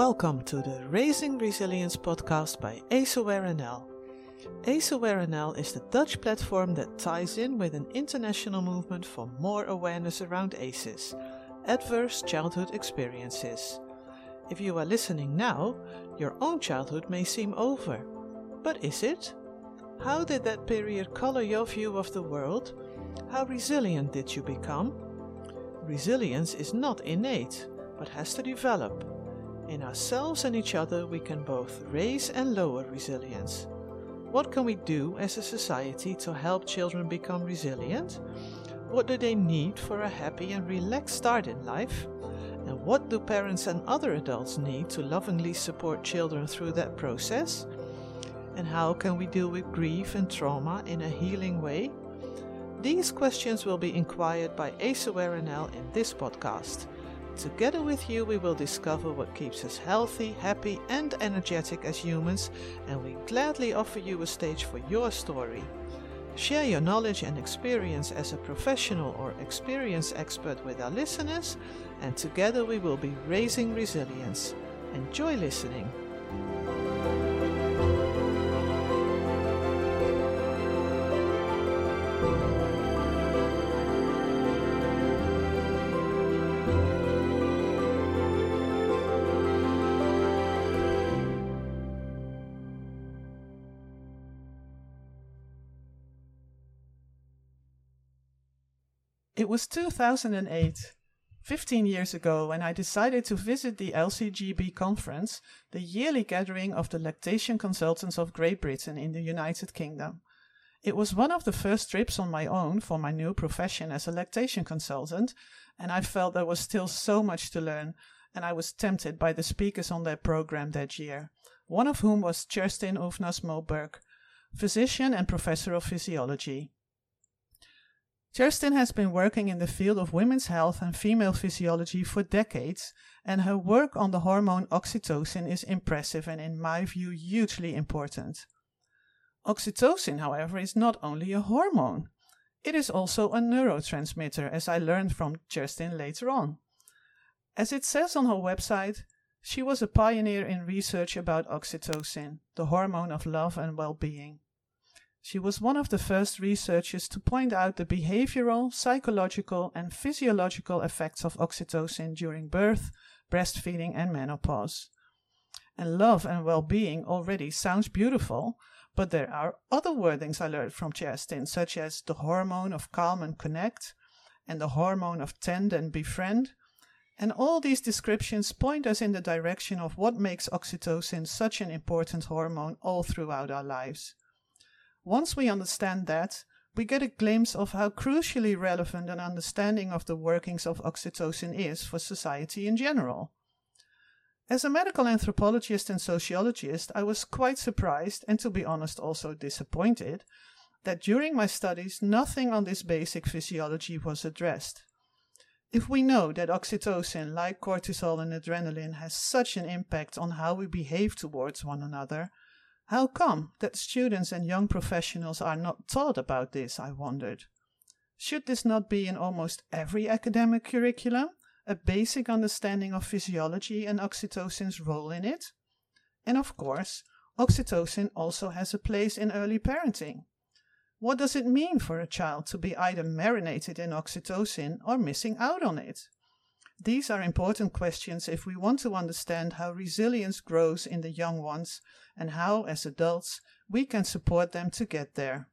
Welcome to the Raising Resilience podcast by AceAware NL. AceAware NL is the Dutch platform that ties in with an international movement for more awareness around ACEs, adverse childhood experiences. If you are listening now, your own childhood may seem over. But is it? How did that period color your view of the world? How resilient did you become? Resilience is not innate, but has to develop. In ourselves and each other, we can both raise and lower resilience. What can we do as a society to help children become resilient? What do they need for a happy and relaxed start in life? And what do parents and other adults need to lovingly support children through that process? And how can we deal with grief and trauma in a healing way? These questions will be inquired by AceAware NL in this podcast. Together with you, we will discover what keeps us healthy, happy, and energetic as humans, and we gladly offer you a stage for your story. Share your knowledge and experience as a professional or experience expert with our listeners, and together we will be raising resilience. Enjoy listening. It was 2008, 15 years ago, when I decided to visit the LCGB conference, the yearly gathering of the lactation consultants of Great Britain in the United Kingdom. It was one of the first trips on my own for my new profession as a lactation consultant, and I felt there was still so much to learn, and I was tempted by the speakers on their program that year, one of whom was Kerstin Uvnäs Moberg, physician and professor of physiology. Kerstin has been working in the field of women's health and female physiology for decades, and her work on the hormone oxytocin is impressive and, in my view, hugely important. Oxytocin, however, is not only a hormone, it is also a neurotransmitter, as I learned from Kerstin later on. As it says on her website, she was a pioneer in research about oxytocin, the hormone of love and well being. She was one of the first researchers to point out the behavioral, psychological, and physiological effects of oxytocin during birth, breastfeeding, and menopause. And love and well being already sounds beautiful, but there are other wordings I learned from Kerstin, such as the hormone of calm and connect, and the hormone of tend and befriend. And all these descriptions point us in the direction of what makes oxytocin such an important hormone all throughout our lives. Once we understand that, we get a glimpse of how crucially relevant an understanding of the workings of oxytocin is for society in general. As a medical anthropologist and sociologist, I was quite surprised and, to be honest, also disappointed that during my studies nothing on this basic physiology was addressed. If we know that oxytocin, like cortisol and adrenaline, has such an impact on how we behave towards one another, how come that students and young professionals are not taught about this? I wondered. Should this not be in almost every academic curriculum? A basic understanding of physiology and oxytocin's role in it? And of course, oxytocin also has a place in early parenting. What does it mean for a child to be either marinated in oxytocin or missing out on it? These are important questions if we want to understand how resilience grows in the young ones and how, as adults, we can support them to get there.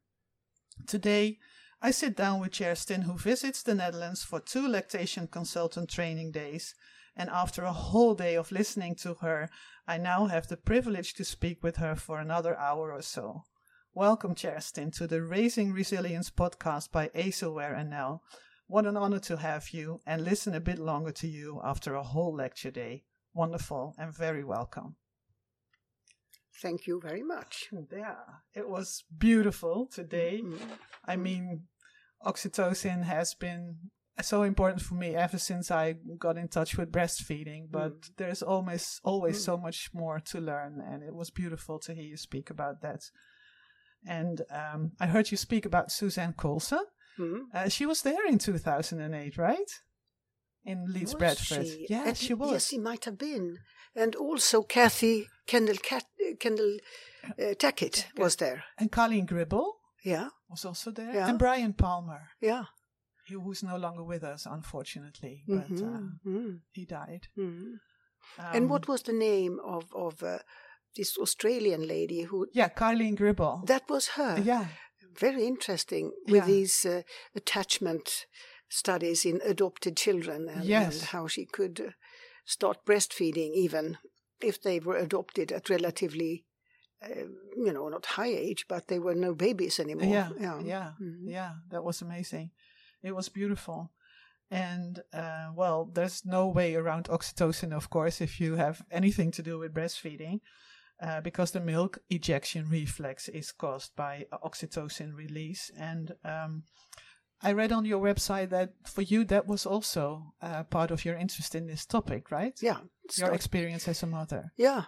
Today, I sit down with Kerstin, who visits the Netherlands for two lactation consultant training days, and after a whole day of listening to her, I now have the privilege to speak with her for another hour or so. Welcome, Kerstin, to the Raising Resilience podcast by AceAware NL, what an honor to have you and listen a bit longer to you after a whole lecture day. Wonderful and very welcome. Thank you very much. Yeah, it was beautiful today. Mm-hmm. I mean, oxytocin has been so important for me ever since I got in touch with breastfeeding, but Mm. there's always always Mm. so much more to learn and it was beautiful to hear you speak about that. And um, I heard you speak about Suzanne Colson. Mhm. Uh, she was there in 2008, right? in Leeds Was Bradford. she? Yes, And- she was. Yes, he might have been. And also Kathy Kendall, Cat, Kendall uh, Tackett was there. And Colleen Gribble Yeah, was also there. Yeah. And Brian Palmer, yeah. who who's no longer with us, unfortunately, but Mhm, uh, mhm, he died. Um, and what was the name of of uh, this Australian lady who? Yeah, Colleen Gribble. That was her. yeah, Very interesting with Yeah. these uh, attachment studies in adopted children and, Yes. and how she could uh, start breastfeeding even if they were adopted at relatively, uh, you know, not high age, but they were no babies anymore. yeah, yeah, Mhm. yeah. That was amazing. It was beautiful. And uh, well, there's no way around oxytocin, of course, if you have anything to do with breastfeeding, uh, because the milk ejection reflex is caused by oxytocin release. And um, I read on your website that for you that was also uh, part of your interest in this topic, right? Yeah. Your experience as a mother. Yeah,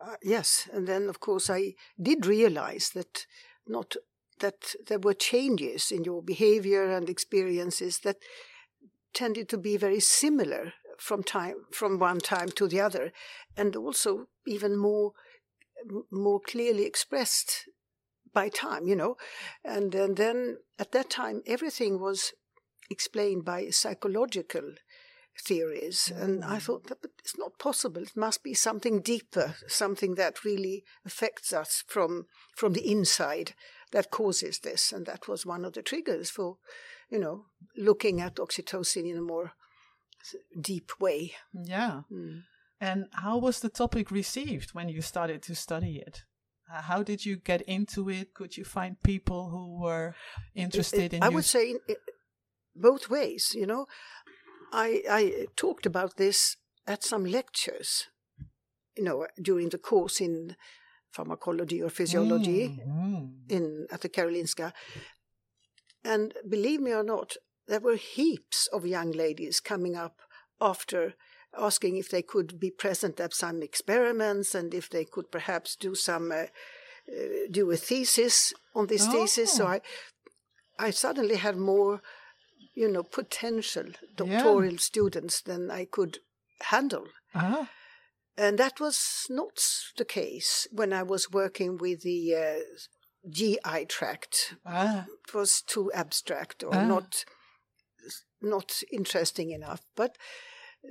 uh, yes, and then of course I did realize that not that there were changes in your behavior and experiences that tended to be very similar from time from one time to the other, and also even more more clearly expressed by time, you know, and, and then at that time everything was explained by psychological theories. And I Mm. thought that but it's not possible. It must be something deeper, something that really affects us from from the inside that causes this. And that was one of the triggers for, you know, looking at oxytocin in a more deep way. Yeah. Mm. And how was the topic received when you started to study it? Uh, how did you get into it? Could you find people who were interested in I would say in, i- both ways, you know. I, I talked about this at some lectures, you know, during the course in pharmacology or physiology Mm, in at the Karolinska. And believe me or not, there were heaps of young ladies coming up after asking if they could be present at some experiments and if they could perhaps do some uh, uh, do a thesis on this thesis. So Oh. I I suddenly had more, you know, potential doctoral students than I could handle. Ah, And that was not the case when I was working with the uh, GI tract. ah, It was too abstract or Ah. not not interesting enough. But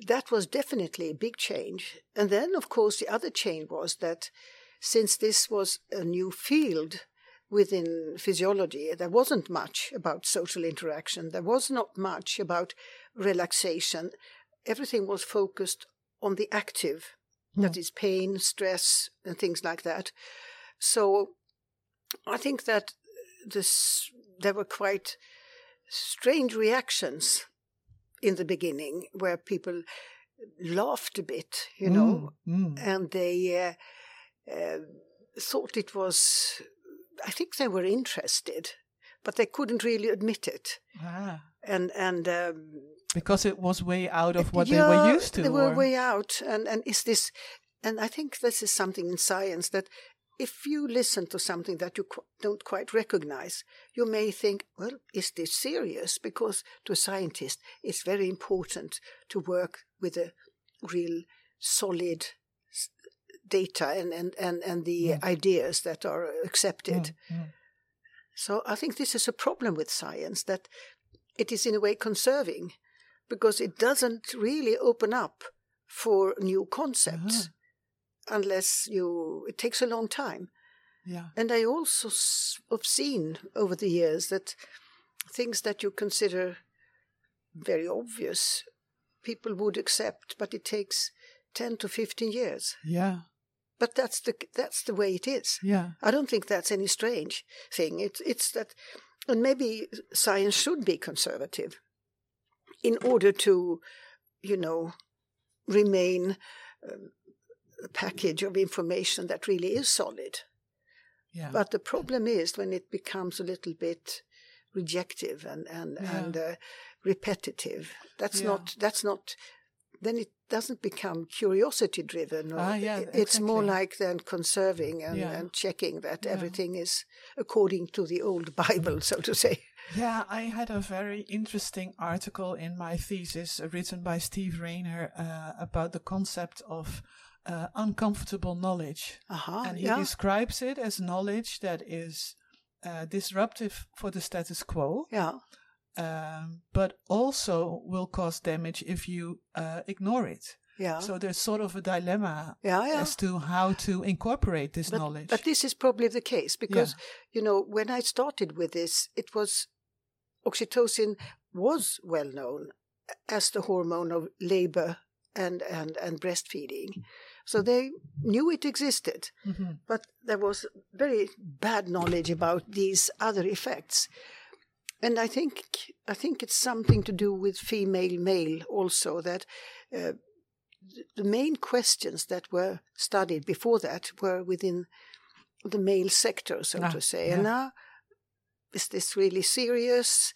that was definitely a big change. And then, of course, the other change was that since this was a new field within physiology, there wasn't much about social interaction. There was not much about relaxation. Everything was focused on the active, that hmm. is pain, stress, and things like that. So I think that this there were quite strange reactions in the beginning where people laughed a bit, you know, mm, mm. and they uh, uh, thought it was. I think they were interested, but they couldn't really admit it. ah, And and um, because it was way out of what they were used to. They were or- way out, and and is this? And I think this is something in science that if you listen to something that you qu- don't quite recognize, you may think, well, is this serious? Because to a scientist, it's very important to work with a real solid s- data and and and, and the Mm. ideas that are accepted. Mm, mm. So I think this is a problem with science that it is in a way conserving because it doesn't really open up for new concepts unless you it takes a long time. Yeah. And I also have seen over the years that things that you consider very obvious people would accept, but it takes 10 to 15 years. Yeah. But that's the that's the way it is. Yeah. I don't think that's any strange thing. It's it's that, and maybe science should be conservative, in order to, you know, remain um, package of information that really is solid. Yeah. But the problem is when it becomes a little bit rejective and and Yeah. and uh, repetitive. That's Yeah. not that's not. Then it doesn't become curiosity driven. Ah, yeah, it's more like then conserving and, and checking that everything is according to the old Bible, so to say. Yeah, I had a very interesting article in my thesis uh, written by Steve Rayner uh, about the concept of uh, uncomfortable knowledge. Uh-huh, and he yeah. describes it as knowledge that is uh, disruptive for the status quo, Yeah. um, but also will cause damage if you uh, ignore it. Yeah. So there's sort of a dilemma yeah, yeah. as to how to incorporate this but, knowledge. But this is probably the case because, you know, when I started with this, it was oxytocin was well known as the hormone of labor and, and, and breastfeeding. So they knew it existed, Mhm. but there was very bad knowledge about these other effects. And I think I think it's something to do with female male also that uh, the main questions that were studied before that were within the male sector, so Ah, to say. yeah. And now, is this really serious?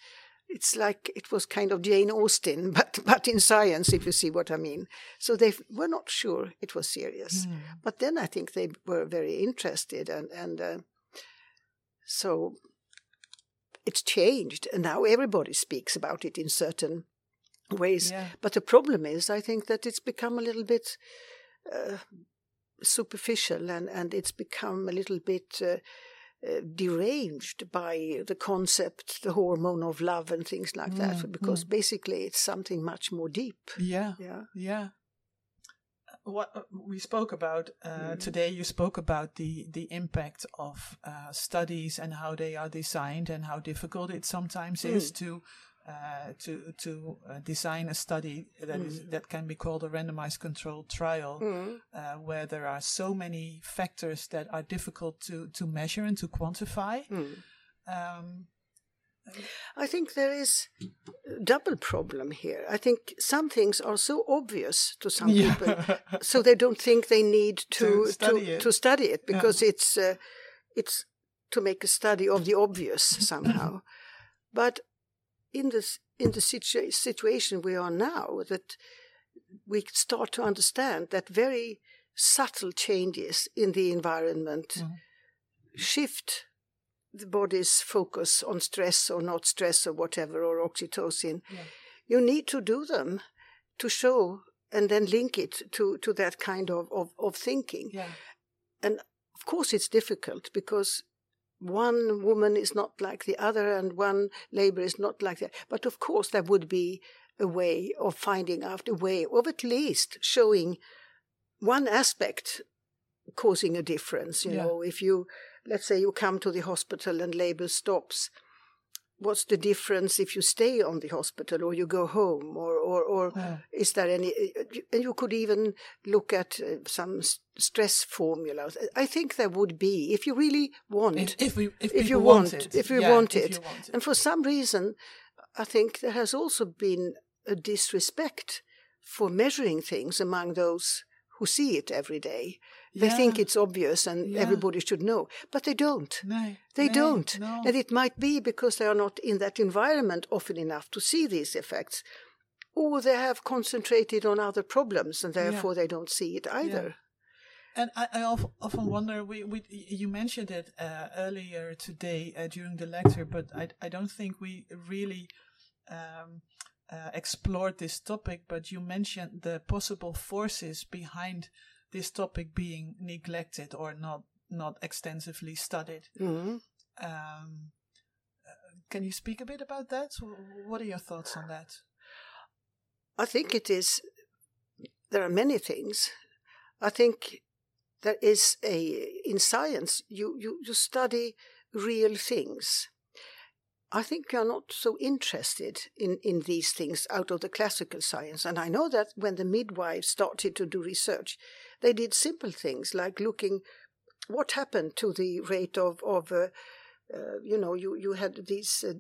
It's like it was kind of Jane Austen, but but in science, if you see what I mean. So they were not sure it was serious. Hmm. But then I think they were very interested, and and uh, so it's changed, and now everybody speaks about it in certain ways. Yeah. But the problem is, I think that it's become a little bit uh, superficial, and and it's become a little bit. Uh, uh, deranged by the concept, the hormone of love, and things like that, Mm, because basically it's something much more deep. Yeah. Yeah. Yeah. What uh, we spoke about uh, today, you spoke about the the impact of uh, studies and how they are designed and how difficult it sometimes is to uh, to to uh, design a study that is that can be called a randomized controlled trial, uh, where there are so many factors that are difficult to to measure and to quantify. Um, I think there is a double problem here. I think some things are so obvious to some Yeah. people, so they don't think they need to To to study to, it. study it because it's uh, it's to make a study of the obvious somehow. but in this in the situa- situation we are now, that we start to understand that very subtle changes in the environment Mhm. shift the body's focus on stress or not stress or whatever or oxytocin. Yeah. You need to do them to show and then link it to, to that kind of, of, of thinking. yeah. And of course, it's difficult because one woman is not like the other and one labor is not like that. But of course, there would be a way of finding out a way of at least showing one aspect causing a difference. You Yeah. know, if you, let's say, you come to the hospital and labor stops. What's the difference if you stay on the hospital or you go home, or or, or Yeah. is there any? And you could even look at uh, some stress formulas. I think there would be if you really want If, if we if, if you people want, it, if Yeah, want if it. you want it. And for some reason, I think there has also been a disrespect for measuring things among those who see it every day. They think it's obvious and Yeah. everybody should know, but they don't. No, They no, don't. No. And it might be because they are not in that environment often enough to see these effects. Or they have concentrated on other problems and therefore they don't see it either. And I, I often wonder. We, we you mentioned it uh, earlier today uh, during the lecture, but I I don't think we really um, uh, explored this topic. But you mentioned the possible forces behind this topic being neglected or not not extensively studied. Mhm. Um, can you speak a bit about that? What are your thoughts on that? I think it is. There are many things. I think there is a in science you you, you study real things. I think we are not so interested in, in these things out of the classical science. And I know that when the midwives started to do research, they did simple things like looking what happened to the rate of, of uh, uh, you know, you, you had these uh,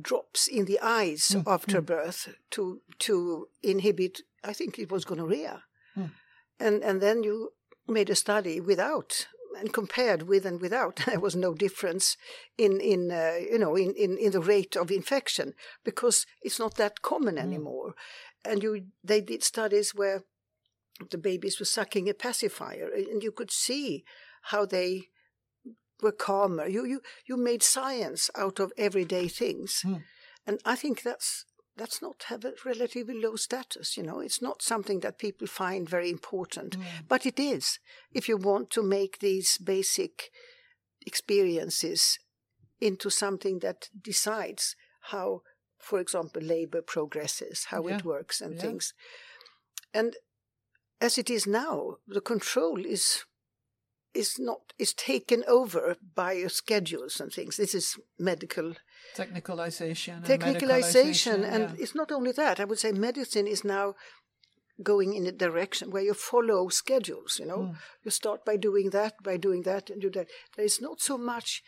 drops in the eyes Mm, after birth to to inhibit I think it was gonorrhea. Mm. And and then you made a study without and compared with and without there was no difference in in uh, you know in, in in the rate of infection because it's not that common anymore. And you they did studies where the babies were sucking a pacifier and you could see how they were calmer. You you you made science out of everyday things, Hmm. and I think that's that's not have a relatively low status. You know, it's not something that people find very important, Mm. but it is if you want to make these basic experiences into something that decides how, for example, labor progresses, how Yeah. it works, and Yeah. things. And as it is now, the control is is not is taken over by your schedules and things. This is medical Technicalization. and technicalization, and yeah. it's not only that. I would say medicine is now going in a direction where you follow schedules. You know, Mm. you start by doing that, by doing that, and do that. There is not so much.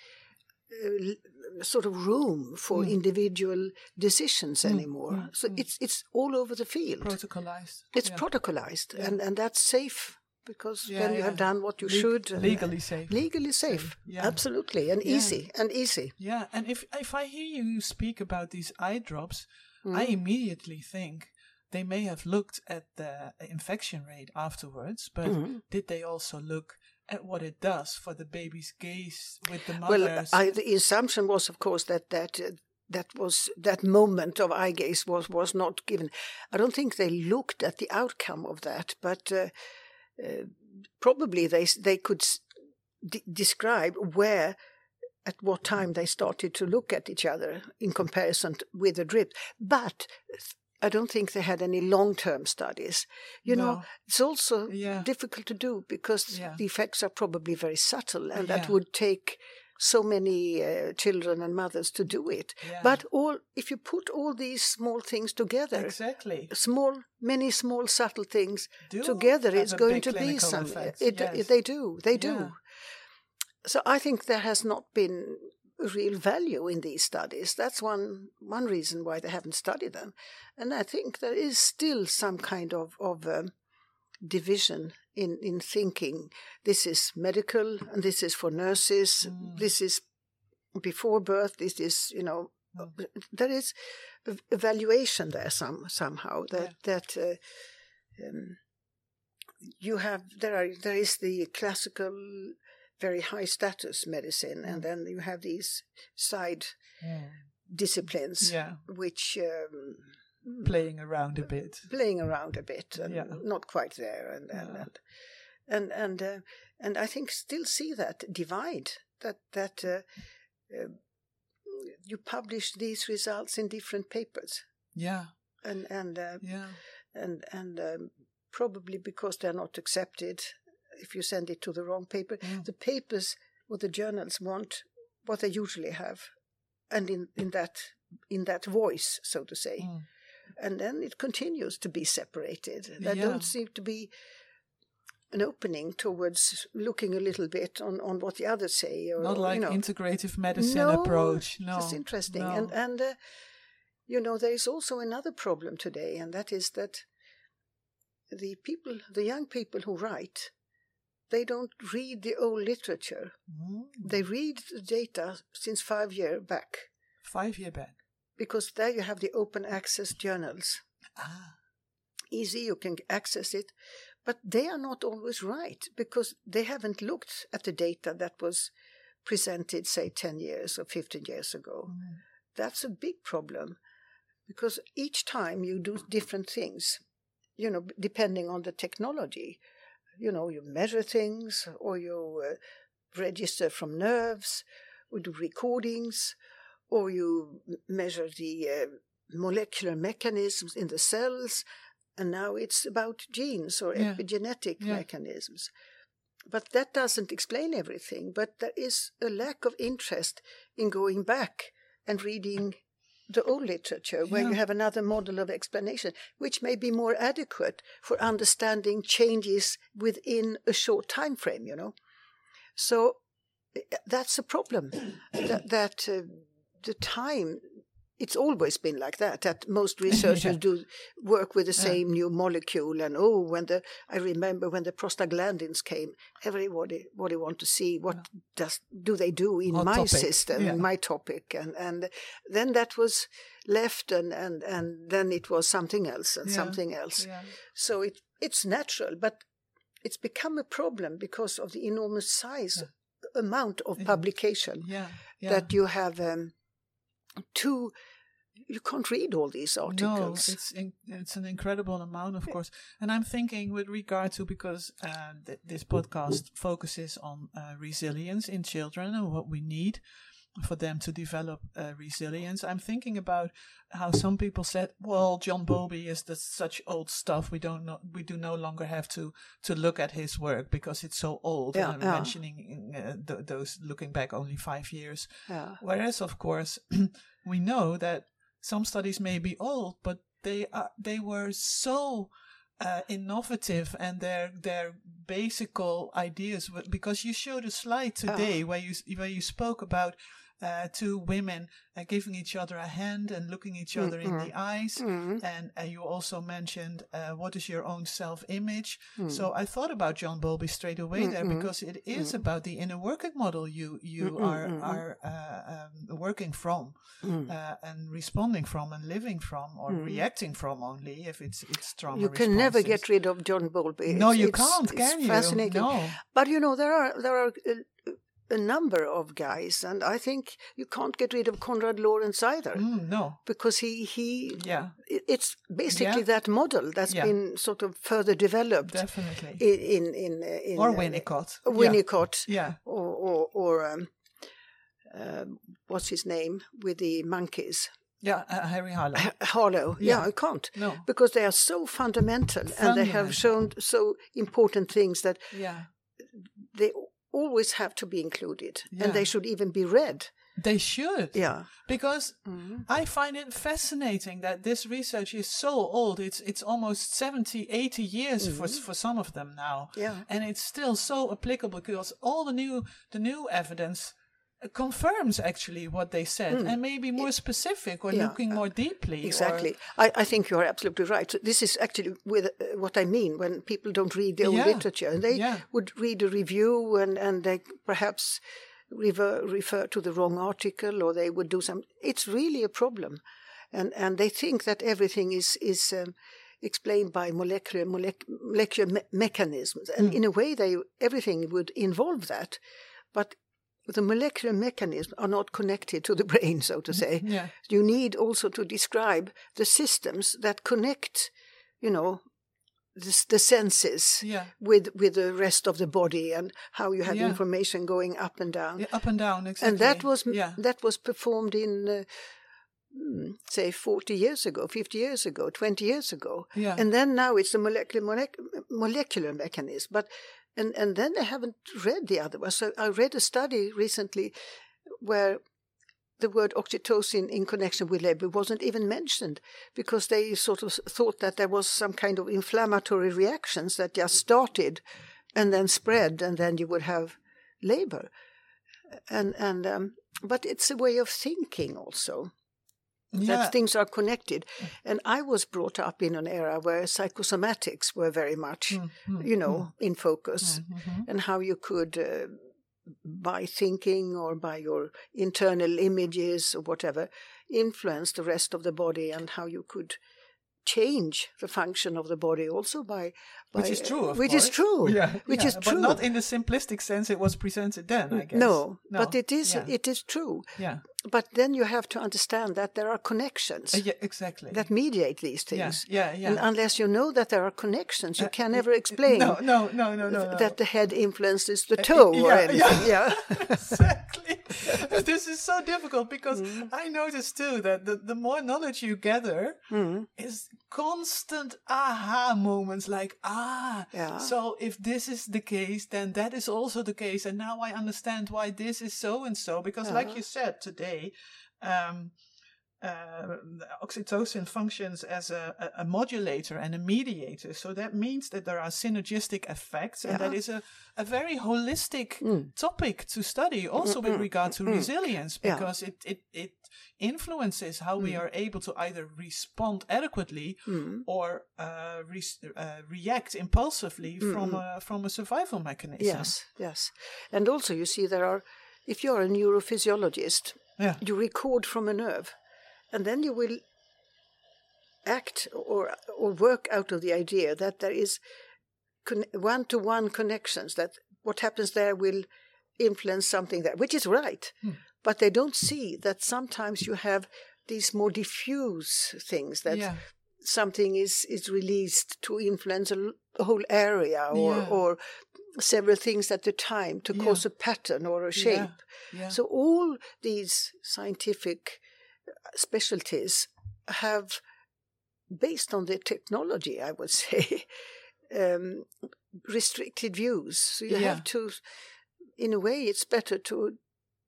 Uh, sort of room for Mm. individual decisions Mm, anymore. mm, so mm. it's it's all over the field. protocolized. it's yeah. protocolized, Yeah. and and that's safe because Yeah, then you yeah. have done what you Leg- should. legally safe. legally safe. Yeah. Absolutely, and easy, and easy. Yeah, and if if I hear you speak about these eye drops, I Mm. immediately think they may have looked at the infection rate afterwards, but Mhm. did they also look at what it does for the baby's gaze with the mother? Well. I, the assumption was, of course, that that uh, that was that moment of eye gaze was was not given. I don't think they looked at the outcome of that, but uh, Uh, probably they they could de- describe where. At what time they started to look at each other in comparison t- with the drip, but I don't think they had any long-term studies. You know, it's also Yeah. difficult to do because Yeah. the effects are probably very subtle, and that would take so many uh, children and mothers to do it. Yeah. But all if you put all these small things together, exactly small, many small subtle things Do together, it's going to be clinical some. It, yes. it- they do, they do. Yeah. So I think there has not been real value in these studies. That's one one reason why they haven't studied them, and I think there is still some kind of of um, division in in thinking. This is medical, and this is for nurses. Mm. This is before birth. This is you know. Mm. There is evaluation there some somehow that that uh, um, you have there are there is the classical very high status medicine and then you have these side disciplines yeah which um, playing around a bit playing around a bit and Yeah. not quite there and and Yeah. and and and, uh, and I think still see that divide that that uh, uh, you publish these results in different papers yeah and and uh, yeah and and um, probably because they're not accepted if you send it to the wrong paper Mm. the papers or the journals want what they usually have and in in that in that voice so to say Mm. And then it continues to be separated there Yeah. don't seem to be an opening towards looking a little bit on on what the others say or not like you know integrative medicine No, approach no it's interesting no. and and uh, you know there is also another problem today and that is that the people the young people who write they don't read the old literature Mm. they read the data since 5 year back five year back because there you have the open access journals. Ah. Easy you can access it. But they are not always right because they haven't looked at the data that was presented say 10 years or 15 years ago. Mm. that's a big problem because each time you do different things you know depending on the technology you know you measure things or you uh, register from nerves we do recordings or you measure the uh, molecular mechanisms in the cells and now it's about genes or Yeah. epigenetic Yeah. mechanisms but that doesn't explain everything but there is a lack of interest in going back and reading the old literature where you have another model of explanation which may be more adequate for understanding changes within a short time frame you know so eh, that's a problem that, that uh, the time it's always been like that that most researchers Yeah. do work with the Yeah. same new molecule and oh when the i remember when the prostaglandins came everybody everybody want to see what does do they do in my topic. system Yeah. in my topic and and then that was left and and and then it was something else and Yeah. something else yeah so it it's natural but it's become a problem because of the enormous size amount of publication yeah, yeah. that you have um, too. You can't read all these articles. No, it's in, it's an incredible amount, of course. And I'm thinking with regard to because uh, th- this podcast focuses on uh, resilience in children and what we need for them to develop uh, resilience. I'm thinking about how some people said, "Well, John Bowlby is the, such old stuff. We don't know. We do no longer have to to look at his work because it's so old." Yeah, and I'm yeah. mentioning uh, th- those looking back only five years. yeah. Whereas, of course, we know that some studies may be old, but they are they were so uh, innovative and their their basical ideas. Because you showed a slide today where you where you spoke about. Uh, two women uh, giving each other a hand and looking each other in the eyes, and uh, you also mentioned uh, what is your own self-image. So I thought about John Bowlby straight away there because it is about the inner working model you you are are uh, um, working from uh, and responding from and living from or reacting from only if it's it's trauma. You can never get rid of John Bowlby. No, It's- you it's- can't, it's can you? Fascinating. No. But you know there are there are a, number of guys, and I think you can't get rid of Konrad Lorenz either Mm, no. because he he Yeah, it's basically Yeah. that model that's Yeah. been sort of further developed definitely. in in in, uh, in or uh, Winnicott. Winnicott Yeah. or or, or um, um what's his name with the monkeys Yeah, uh, Harry Harlow. Harlow. Yeah. Yeah, I can't No. because they are so fundamental, and they have shown so important things that Yeah. they always have to be included, Yeah. and they should even be read. They should. Yeah. Because mm-hmm. I find it fascinating that this research is so old. It's it's almost 70, 80 years for mm-hmm. for some of them now. Yeah. And it's still so applicable because all the new the new evidence confirms actually what they said and maybe more specific or Yeah, looking more deeply. Exactly. I, I think you are absolutely right. So this is actually with uh, what I mean when people don't read the old Yeah. literature. And they Yeah. would read a review and, and they perhaps refer, refer to the wrong article or they would do some. It's really a problem. And, and they think that everything is, is um, explained by molecular, molec- molecular me- mechanisms. And Hmm. in a way, they everything would involve that. But the molecular mechanisms are not connected to the brain, so to say Yeah. you need also to describe the systems that connect, you know, the, the senses Yeah. with with the rest of the body and how you have Yeah. information going up and down. Yeah, up and down, exactly. And that was yeah. that was performed in. Uh, hmm, Say 40 years ago, 50 years ago, 20 years ago. Yeah. And then now it's the molecular, molecular mechanism. But, and, and then they haven't read the other one. So I read a study recently where the word oxytocin in connection with labor wasn't even mentioned because they sort of thought that there was some kind of inflammatory reactions that just started and then spread and then you would have labor and and um, but it's a way of thinking also yeah. that things are connected and i was brought up in an era where psychosomatics were very much Mm, you know in focus mhm. and how you could uh, by thinking or by your internal images or whatever influence the rest of the body and how you could change the function of the body also by, by Which is true, of which course. is true Yeah, which yeah, is true But not in the simplistic sense it was presented then, I guess. no, but it is Yeah. it is true yeah. But then you have to understand that there are connections Uh, yeah, exactly. that mediate these things yeah, yeah. and unless you know that there are connections you Uh, can never explain no, no, no, no, no, no. that the head influences the toe or yeah, anything yeah, exactly. this is so difficult because Mm. I noticed too that the, the more knowledge you gather Mm. is constant aha moments like, ah, Yeah. so if this is the case, then that is also the case. And now I understand why this is so and so. Because, like you said today, um, uh, oxytocin functions as a, a, modulator and a mediator. So that means that there are synergistic effects, and that Yeah. is a, a very holistic topic to study, also with regard to resilience, Yeah. because it, it, it influences how we are able to either respond adequately or uh, re- uh, react impulsively from, a, from a survival mechanism. Yes, yes. And also, you see, there are, if you're a neurophysiologist, Yeah. you record from a nerve, and then you will act or, or work out of the idea that there is one to one connections, that what happens there will influence something there, which is right. Hmm. But they don't see that sometimes you have these more diffuse things that yeah. something is, is released to influence a whole area or, Yeah. or several things at a time to Yeah. cause a pattern or a shape. So all these scientific specialties have, based on the technology, I would say, um, restricted views. So you Yeah. have to, in a way, it's better to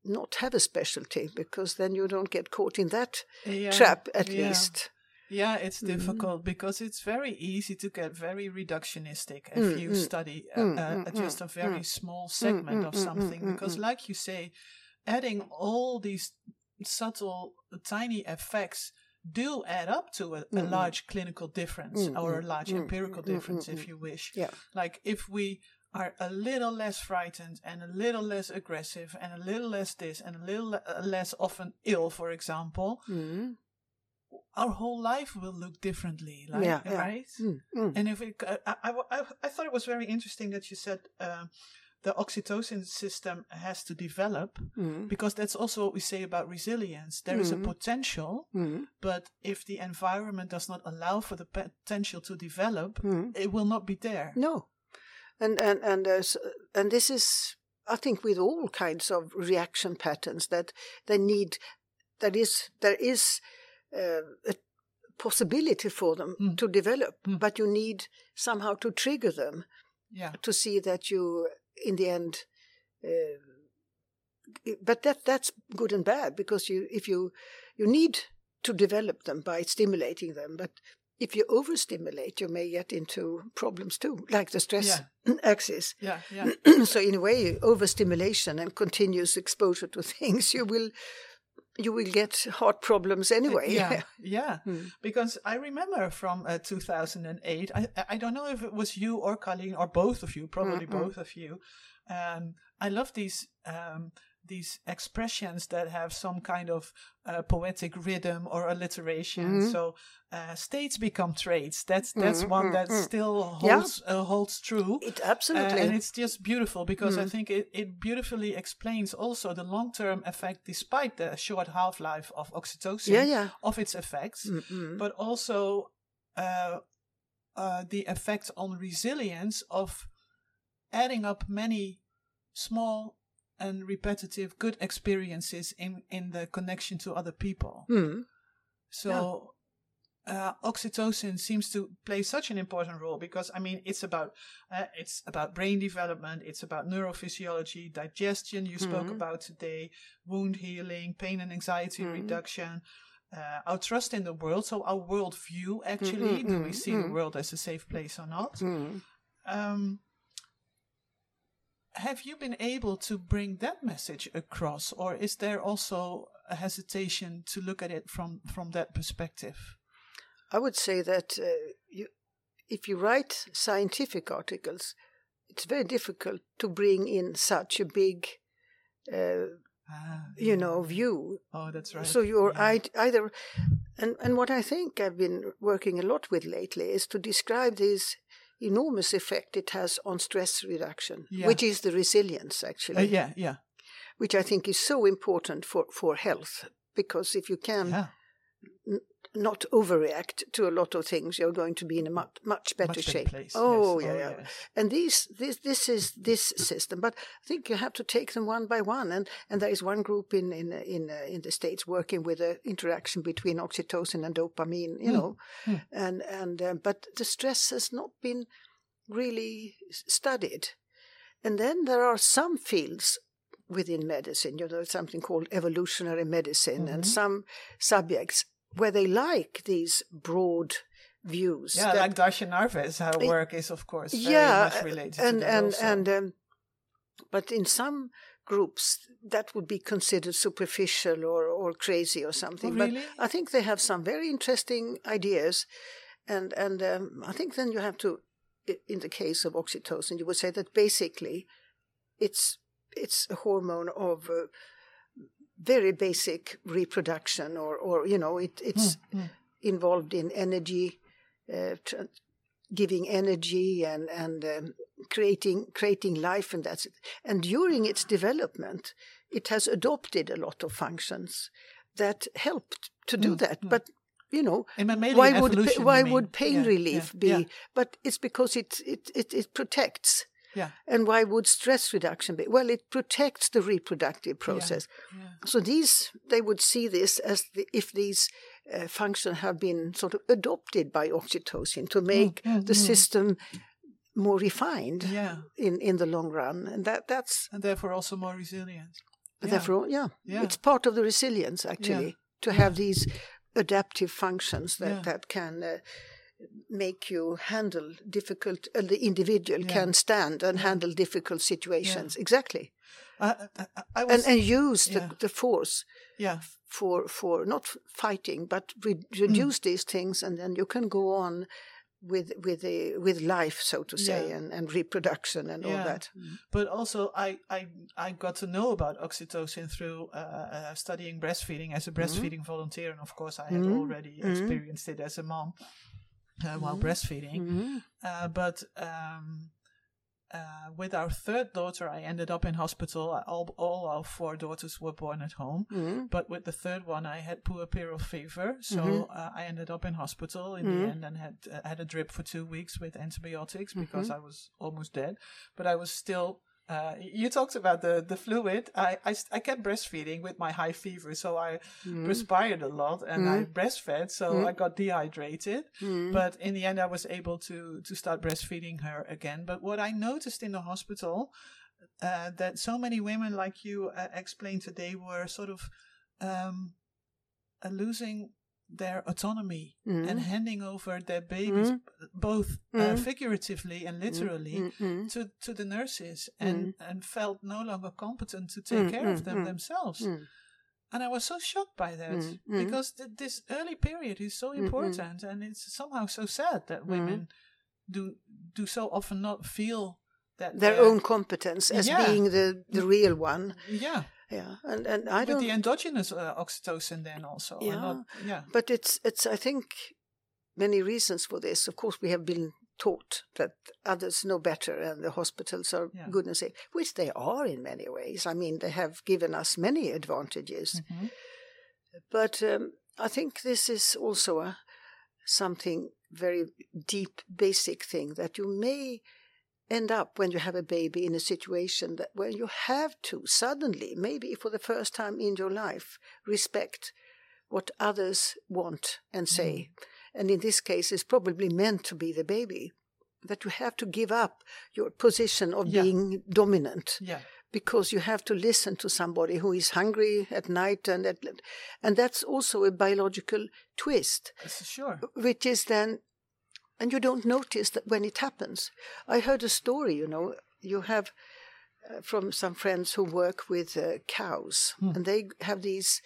not have a specialty because then you don't get caught in that Yeah. trap at Yeah. least. Yeah, it's Mm. difficult because it's very easy to get very reductionistic if Mm, you mm. study uh, Mm, uh, mm, just a mm, very mm. small segment mm, of mm, something. mm, Because, mm. like you say, adding all these subtle, tiny effects do add up to a, a Mm, mm. large clinical difference Mm, or a large mm, empirical mm, mm, difference, if mm. you wish. Yeah. Like if we are a little less frightened and a little less aggressive and a little less this and a little le- uh, less often ill, for example, Mm. our whole life will look differently, like, Yeah, yeah. right? Mm, mm. And if it, I, I, I, I thought it was very interesting that you said um, the oxytocin system has to develop Mm. because that's also what we say about resilience. There is a Mhm. potential, Mm. but if the environment does not allow for the potential to develop, Mm. it will not be there. No, and and and uh, s- and this is, I think, with all kinds of reaction patterns that they need. That is, there is uh, a possibility for them Mm. to develop, Mm. but you need somehow to trigger them Yeah, to see that you, in the end. Uh, but that that's good and bad because you if you you need to develop them by stimulating them, but if you overstimulate, you may get into problems too, like the stress axis. yeah, yeah. so in a way, overstimulation and continuous exposure to things, you will you will get heart problems anyway. Yeah, yeah. Hmm. Because I remember from uh, 2008, I, I don't know if it was you or Colleen or both of you, probably Mm-mm. both of you. Um, I love these um, these expressions that have some kind of uh, poetic rhythm or alliteration. Mhm. So uh, states become traits. That's that's Mhm, one that mhm. still Yeah. holds uh, holds true. It absolutely. and it's just beautiful because I Mm. think it, it beautifully explains also the long term effect, despite the short half life of oxytocin, yeah, yeah. of its effects, Mm-mm. but also uh, uh, the effect on resilience of adding up many small and repetitive good experiences in, in the connection to other people. Mm. So uh, oxytocin seems to play such an important role because I mean it's about uh, it's about brain development, it's about neurophysiology, digestion. You spoke Mhm. about today, wound healing, pain and anxiety Mhm. reduction. Uh, our trust in the world, so our world view actually, Mhm, do we mhm, see the mhm. world as a safe place or not? Mm. Um, have you been able to bring that message across, or is there also a hesitation to look at it from from that perspective? I would say that uh, you, if you write scientific articles, it's very difficult to bring in such a big, uh, Ah, you yeah. know, view. Oh, that's right. So you're Yeah. either, and and what I think I've been working a lot with lately is to describe this enormous effect it has on stress reduction, Yeah. which is the resilience Uh, actually, yeah, yeah, which I think is so important for for health because if you can yeah. Not overreact to a lot of things, you're going to be in a much much better Much shape. place. Oh yes. yeah, yeah. yes. And these this this is this system, but I think you have to take them one by one. And and there is one group in in in uh, in the states working with the interaction between oxytocin and dopamine. You Hmm. know, Hmm. and and uh, but the stress has not been really studied. And then there are some fields within medicine. You know, something called evolutionary medicine, and Mhm. some subjects where they like these broad views. Yeah, that- like Darcia Narvaez, her work is of course very yeah, much related and to that and also. and um, but in some groups that would be considered superficial or or crazy or something. Oh, really? But I think they have some very interesting ideas, and and um, I think then you have to, in the case of oxytocin, you would say that basically, it's it's a hormone of. Uh, very basic reproduction, or, or you know, it, it's Hmm, hmm. involved in energy, uh, giving energy and and um, creating creating life and that's it. And during its development, it has adopted a lot of functions that helped to do Mm, that. mm. But you know, why would why would pain Yeah, relief yeah, be? Yeah, But it's because it it it, it protects. Yeah, And why would stress reduction be? Well, it protects the reproductive process. yeah. So these, they would see this as the, if these uh, functions have been sort of adopted by oxytocin to make mm, the mm. system more refined yeah, in, in the long run. And that that's and therefore also more resilient. Yeah. therefore, yeah, Yeah. it's part of the resilience actually to have these adaptive functions that, Yeah. that can uh, make you handle difficult, uh, the individual Yeah. can stand and handle difficult situations. Exactly. I, I, I- I And, was, and use the, yeah. the force yeah, for for not fighting but re- Mm. reduce these things and then you can go on with with the with life so to say Yeah. and, and reproduction and all Yeah. that but also I, I I got to know about oxytocin through uh, uh, studying breastfeeding as a breastfeeding volunteer, and of course I had Mhm. already Mhm. experienced it as a mom uh, while Mhm. breastfeeding. Mhm. Uh, but um, uh, with our third daughter, I ended up in hospital. All, all our four daughters were born at home. Mhm. But with the third one, I had poor puerperal fever, so Mhm. uh, I ended up in hospital in Mhm. the end and had uh, had a drip for two weeks with antibiotics because I was almost dead. But I was still. Uh, you talked about the the fluid. I, I I kept breastfeeding with my high fever, so I Mhm. perspired a lot and I breastfed, so Mhm. I got dehydrated. Mhm. But in the end, I was able to to start breastfeeding her again. But what I noticed in the hospital uh, that so many women, like you uh, explained today, were sort of um, uh, losing their autonomy Mhm. and handing over their babies, Mhm. both uh, Mhm. figuratively and literally, Mhm. to to the nurses, and and felt no longer competent to take Mm, care of mm, them mm, themselves. Mm. And I was so shocked by that Mm, mm. because th- this early period is so Mm, mm. important, and it's somehow so sad that women do do so often not feel that their own competence as Yeah. being the the real one yeah yeah and and i don't the endogenous uh, oxytocin then also Yeah. not, yeah But it's it's I think many reasons for this. Of course, we have been taught that others know better, and the hospitals are Yeah. good and safe, which they are in many ways. I mean, they have given us many advantages. Mhm. But um, I think this is also a something very deep, basic thing that you may end up when you have a baby in a situation that where you have to suddenly, maybe for the first time in your life, respect what others want and say. Mm. And in this case, it's probably meant to be the baby. That you have to give up your position of Yeah. being dominant yeah because you have to listen to somebody who is hungry at night and at, and that's also a biological twist sure which is then and you don't notice that when it happens. I heard a story you know you have uh, from some friends who work with uh, cows. And they have these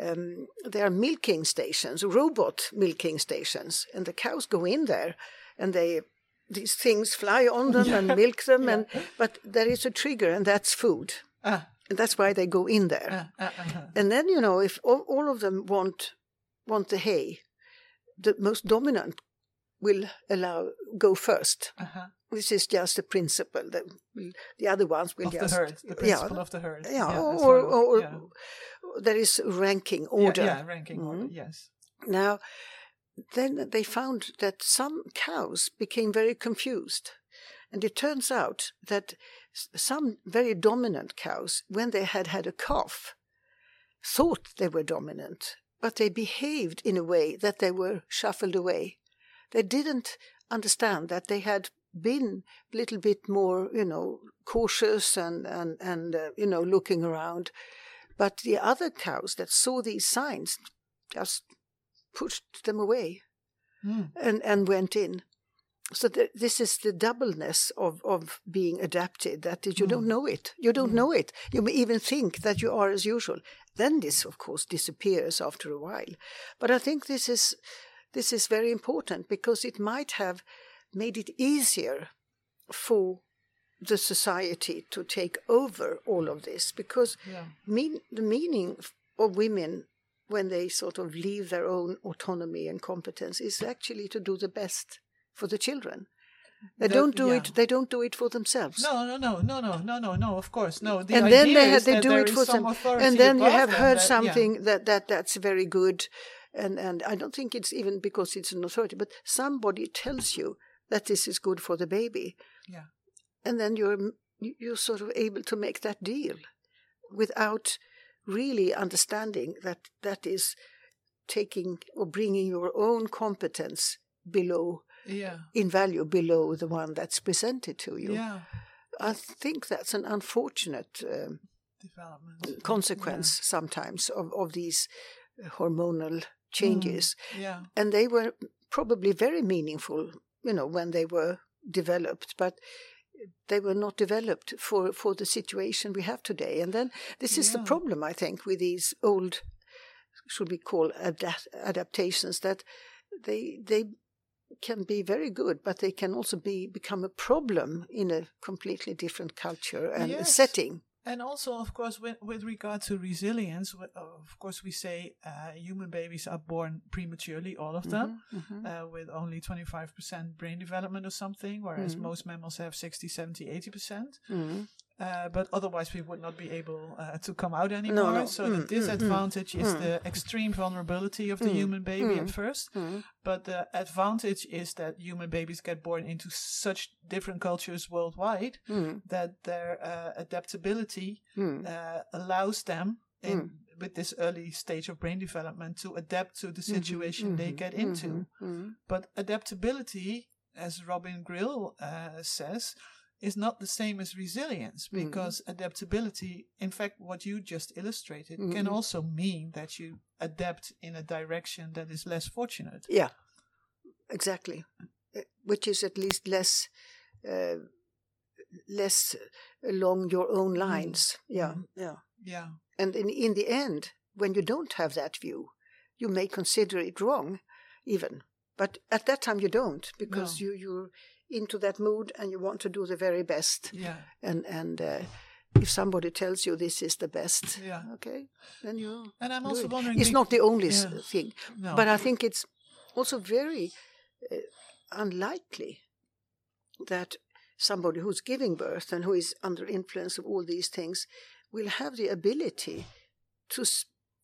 um, they are milking stations robot milking stations. And the cows go in there and they these things fly on them and milk them and but there is a trigger and that's food. Ah. And that's why they go in there. Ah, ah, ah. and then you know if all, all of them want want the hay the most dominant will allow go first uh-huh. this is just a principle that will- the other ones will of the herd the principle of the herd yeah, as or, or, yeah. there is ranking order yeah, ranking order Mhm. yes now then they found that some cows became very confused and it turns out that some very dominant cows when they had had a calf thought they were dominant but they behaved in a way that they were shuffled away they didn't understand that they had been a little bit more you know cautious and and and uh, you know looking around but the other cows that saw these signs just pushed them away Mm. and, and went in. So th- this is the doubleness of, of being adapted, that you don't know it. You don't know it. You may even think that you are as usual. Then this, of course, disappears after a while. But I think this is, this is very important because it might have made it easier for the society to take over all of this because yeah mean, the meaning of women when they sort of leave their own autonomy and competence is actually to do the best for the children. They That- don't do yeah. it. They don't do it for themselves. No, no, no, no, no, no, no, no. Of course, no. The and then they they do it for some them. And then you have heard that- yeah. something that, that that's very good, and and I don't think it's even because it's an authority, but somebody tells you that this is good for the baby, Yeah. and then you're you're sort of able to make that deal without really understanding that that is taking or bringing your own competence below Yeah, in value below the one that's presented to you. yeah. I think that's an unfortunate um, Development. consequence sometimes of, of these hormonal Mm, changes. Yeah. yeah. And they were probably very meaningful, you know, when they were developed, but they were not developed for, for the situation we have today. And then this is the problem, I think, with these old, should we call adapt- adaptations, that they they can be very good, but they can also be become a problem in a completely different culture and Yes. setting. And also, of course, with, with regard to resilience, of course, we say uh, human babies are born prematurely, all of them, Mhm. uh, with only 25% brain development or something, whereas Mhm. most mammals have 60, 70, 80%. Uh, but otherwise, we would not be able uh, to come out anymore. no. So Mm, the mm, disadvantage is mm. the extreme vulnerability of the Mm, human baby mm, at first. Mhm. But the advantage is that human babies get born into such different cultures worldwide that their uh, adaptability uh, allows them in Mm. with this early stage of brain development to adapt to the situation they mhm, get into. mhm, mhm. But adaptability, as Robin Grille uh, says, is not the same as resilience Mhm. because adaptability, in fact, what you just illustrated, can Mhm. also mean that you adapt in a direction that is less fortunate. Yeah, exactly. Uh, Which is at least less, uh, less along your own lines. Yeah, Mhm. yeah. Yeah. And in in the end, when you don't have that view, you may consider it wrong, even. But at that time, you don't because No. you you're into that mood and you want to do the very best. Yeah. And and uh, if somebody tells you this is the best, Yeah. okay, then you. And I'm also it. wondering. It's not the only Yeah. thing. No. But I think it's also very uh, unlikely that somebody who's giving birth and who is under influence of all these things will have the ability to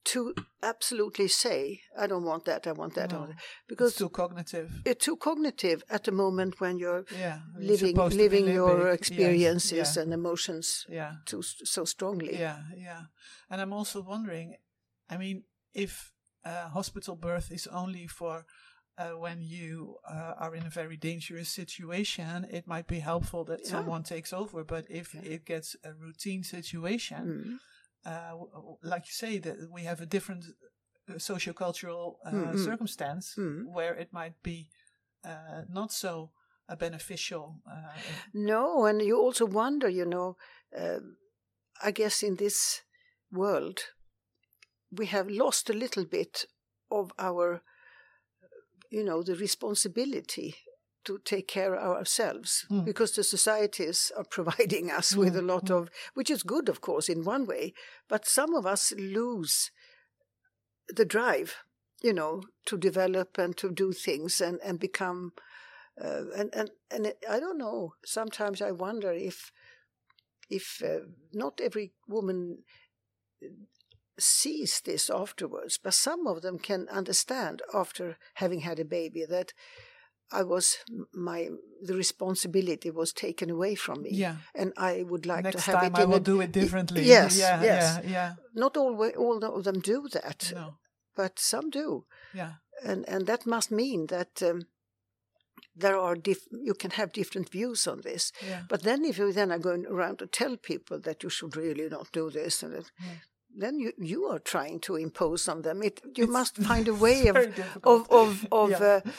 to absolutely say, "I don't want that. I want that." I want No. that," it's Because too cognitive. it's too cognitive at the moment when you're Yeah. living living your limbic. Yes, experiences yeah. and emotions Yeah. too so strongly. Yeah, yeah. And I'm also wondering, I mean, if uh, hospital birth is only for uh, when you uh, are in a very dangerous situation, it might be helpful that Yeah. someone takes over. But if Yeah. it gets a routine situation, Mm. Uh, like you say, that we have a different uh, sociocultural uh, Mm, mm. circumstance Mm. where it might be uh, not so uh, beneficial. Uh, No, and you also wonder, you know, um I guess in this world, we have lost a little bit of our, you know, the responsibility to take care of ourselves Mm. because the societies are providing us with a Mm, lot of, which is good, of course, in one way, but some of us lose the drive, you know, to develop and to do things and, and become uh, and and and I don't know. Sometimes I wonder if if uh, not every woman sees this afterwards, but some of them can understand after having had a baby that I was my the responsibility was taken away from me, yeah. and I would like Next to have time it I will a, do it differently. yes, yeah, yes. yeah, yeah. Not all all of them do that, No, but some do. yeah. and and that must mean that um, there are diff- you can have different views on this. Yeah. But then if you then are going around to tell people that you should really not do this, and that, Yeah. then you you are trying to impose on them. It you It's must find a way of of of, of Yeah. uh,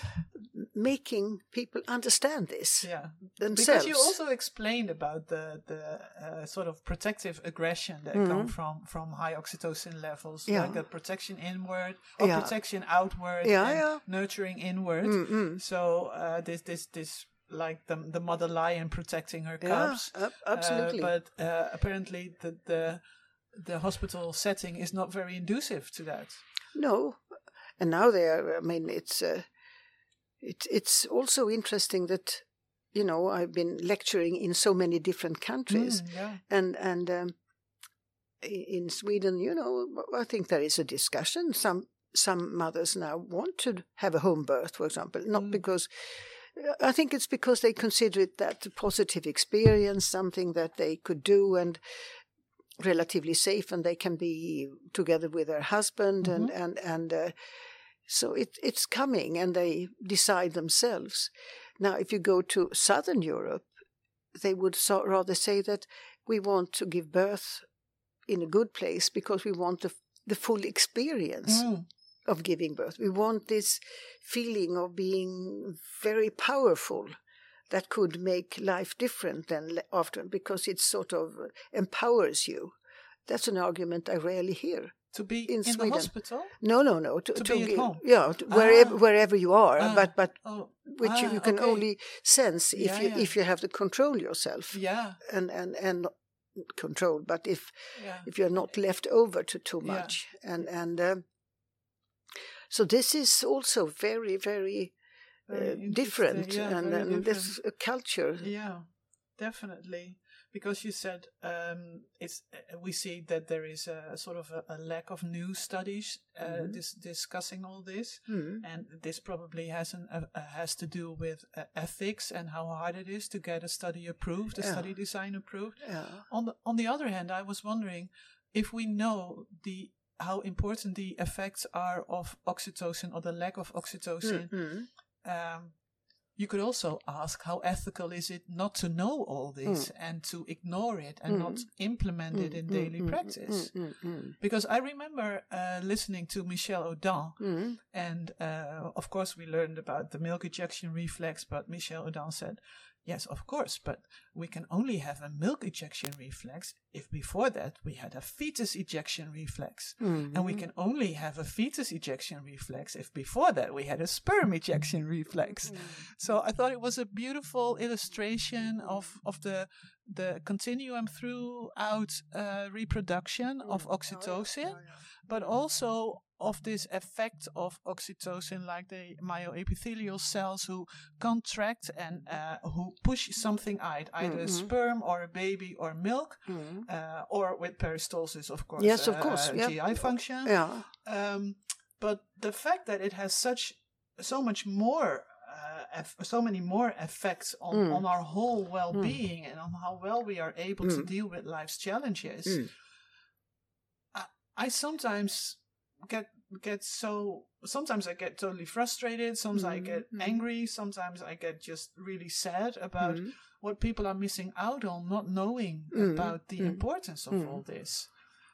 making people understand this yeah. themselves. Because you also explained about the the uh, sort of protective aggression that come from from high oxytocin levels, Mm-hmm. Yeah. like a protection inward or Yeah. protection outward, Yeah, and yeah. nurturing inward. Mm-mm. So uh, this this this like the the mother lion protecting her yeah, cubs. Uh, absolutely. but uh, apparently the the the hospital setting is not very inducive to that. No, and now they are. I mean, it's uh, it, it's also interesting that you know, I've been lecturing in so many different countries, Mm, yeah. and and um, in Sweden, you know, I think there is a discussion. Some some mothers now want to have a home birth, for example, not Mm. because. I think it's because they consider it that a positive experience, something that they could do and relatively safe, and they can be together with their husband, and and and uh, so it it's coming, and they decide themselves. Now, if you go to Southern Europe, they would so, rather say that we want to give birth in a good place because we want the, the full experience Mm. of giving birth. We want this feeling of being very powerful that could make life different than after because it sort of empowers you. That's an argument I rarely hear. To be In in, the Sweden. hospital? No, no, no. To, To to be at home. Yeah, to wherever Ah. wherever you are, Ah. but but Oh, which you, ah, you can okay. only sense if Yeah, you yeah. if you have to control yourself Yeah, and and and control, but if yeah. if you're not left over to too much and and um, so this is also very very, Very uh, different and, very and this different. uh, culture Yeah, definitely. Because you said um, it's uh, we see that there is a sort of a, a lack of new studies uh, Mhm. dis- discussing all this, Hmm. and this probably has an uh, uh, has to do with uh, ethics and how hard it is to get a study approved, a Yeah. study design approved. yeah On the on the other hand, I was wondering if we know the how important the effects are of oxytocin or the lack of oxytocin. Mhm. Um, you could also ask how ethical is it not to know all this and to ignore it and not implement it in daily practice. Mm, mm, Because I remember uh, listening to Michel Odent, mm. and uh, of course we learned about the milk ejection reflex, but Michel Odent said, yes, of course, but we can only have a milk ejection reflex if before that we had a fetus ejection reflex. Mm-hmm. And we can only have a fetus ejection reflex if before that we had a sperm ejection reflex. So I thought it was a beautiful illustration of, of the the continuum throughout uh, reproduction of oxytocin, but also of this effect of oxytocin, like the myoepithelial cells who contract and uh, who push something out, either a sperm or a baby or milk, uh, or with peristalsis, of course. Yes, of uh, course, uh, yeah. GI function. yeah Um, but the fact that it has such so much more, uh, so many more effects on, Mm. on our whole well-being and on how well we are able to Mm. deal with life's challenges, Mm. I, I sometimes get get so. Sometimes I get totally frustrated. Sometimes I Mm, get mm. angry. Sometimes I get just really sad about Mm. what people are missing out on, not knowing Mm, about the mm, importance of all this.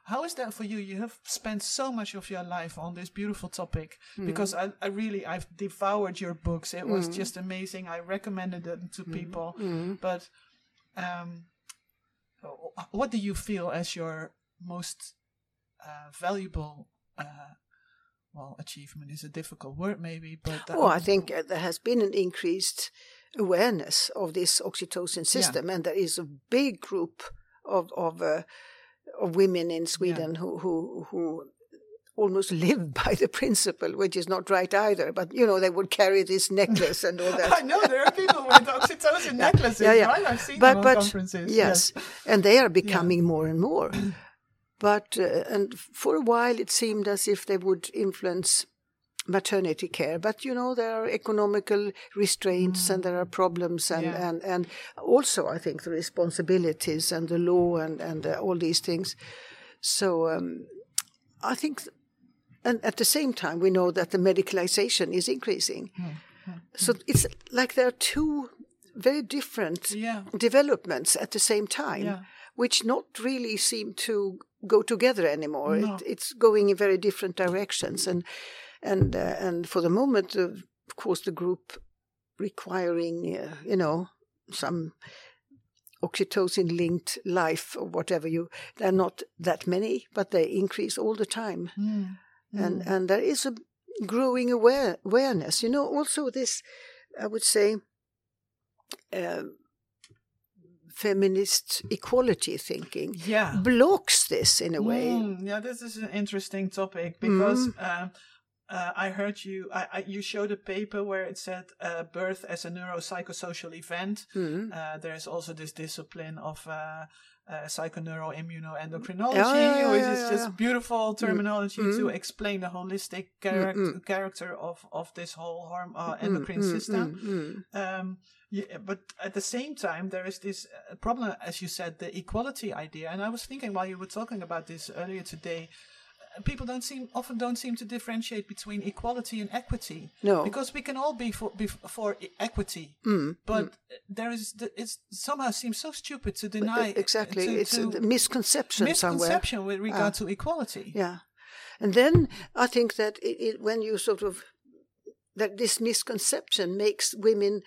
How is that for you? You have spent so much of your life on this beautiful topic because I, I really I've devoured your books. It was just amazing. I recommended them to people. But um, what do you feel as your most uh, valuable? Uh, well, achievement is a difficult word, maybe, but Oh, I think uh, there has been an increased awareness of this oxytocin system, and there is a big group of of uh, of women in Sweden who who who almost live by the principle, which is not right either. But you know, they would carry this necklace and all that. I know there are people with oxytocin necklaces, yeah, yeah. right? I've seen but them on but conferences. yes, and they are becoming more and more. But uh, and for a while it seemed as if they would influence maternity care. But you know there are economical restraints and there are problems and Yeah. and and also I think the responsibilities and the law and and uh, all these things. So um, I think. th- and at the same time, we know that the medicalization is increasing. So it's like there are two very different Yeah. developments at the same time, Yeah. Which not really seem to go together anymore. No. It, it's going in very different directions, and and uh, and for the moment, uh, of course, the group requiring uh, you know some oxytocin linked life or whatever you they're not that many but they increase all the time Mm. and and there is a growing aware, awareness you know also this i would say uh, feminist equality thinking Yeah. blocks this in a way Mm, yeah, this is an interesting topic because Mm-hmm. um, uh, I heard you. I, I, you showed a paper where it said uh, birth as a neuropsychosocial event. Mm. Uh, there's also this discipline of uh, uh, psychoneuroimmunoendocrinology, Yeah, which is just beautiful terminology to mm. explain the holistic charac- mm. character of, of this whole horm- uh, Mm, endocrine system. Um, yeah, but at the same time, there is this uh, problem, as you said, the equality idea. And I was thinking while you were talking about this earlier today, people don't seem often don't seem to differentiate between equality and equity. No. because we can all be for be for equity, Mm, but uh, there is the, it's somehow seems so stupid to deny E- exactly. to, it's to a misconception, somewhere. misconception with regard Ah. to equality. Yeah, and then I think that it, it, when you sort of that this misconception makes women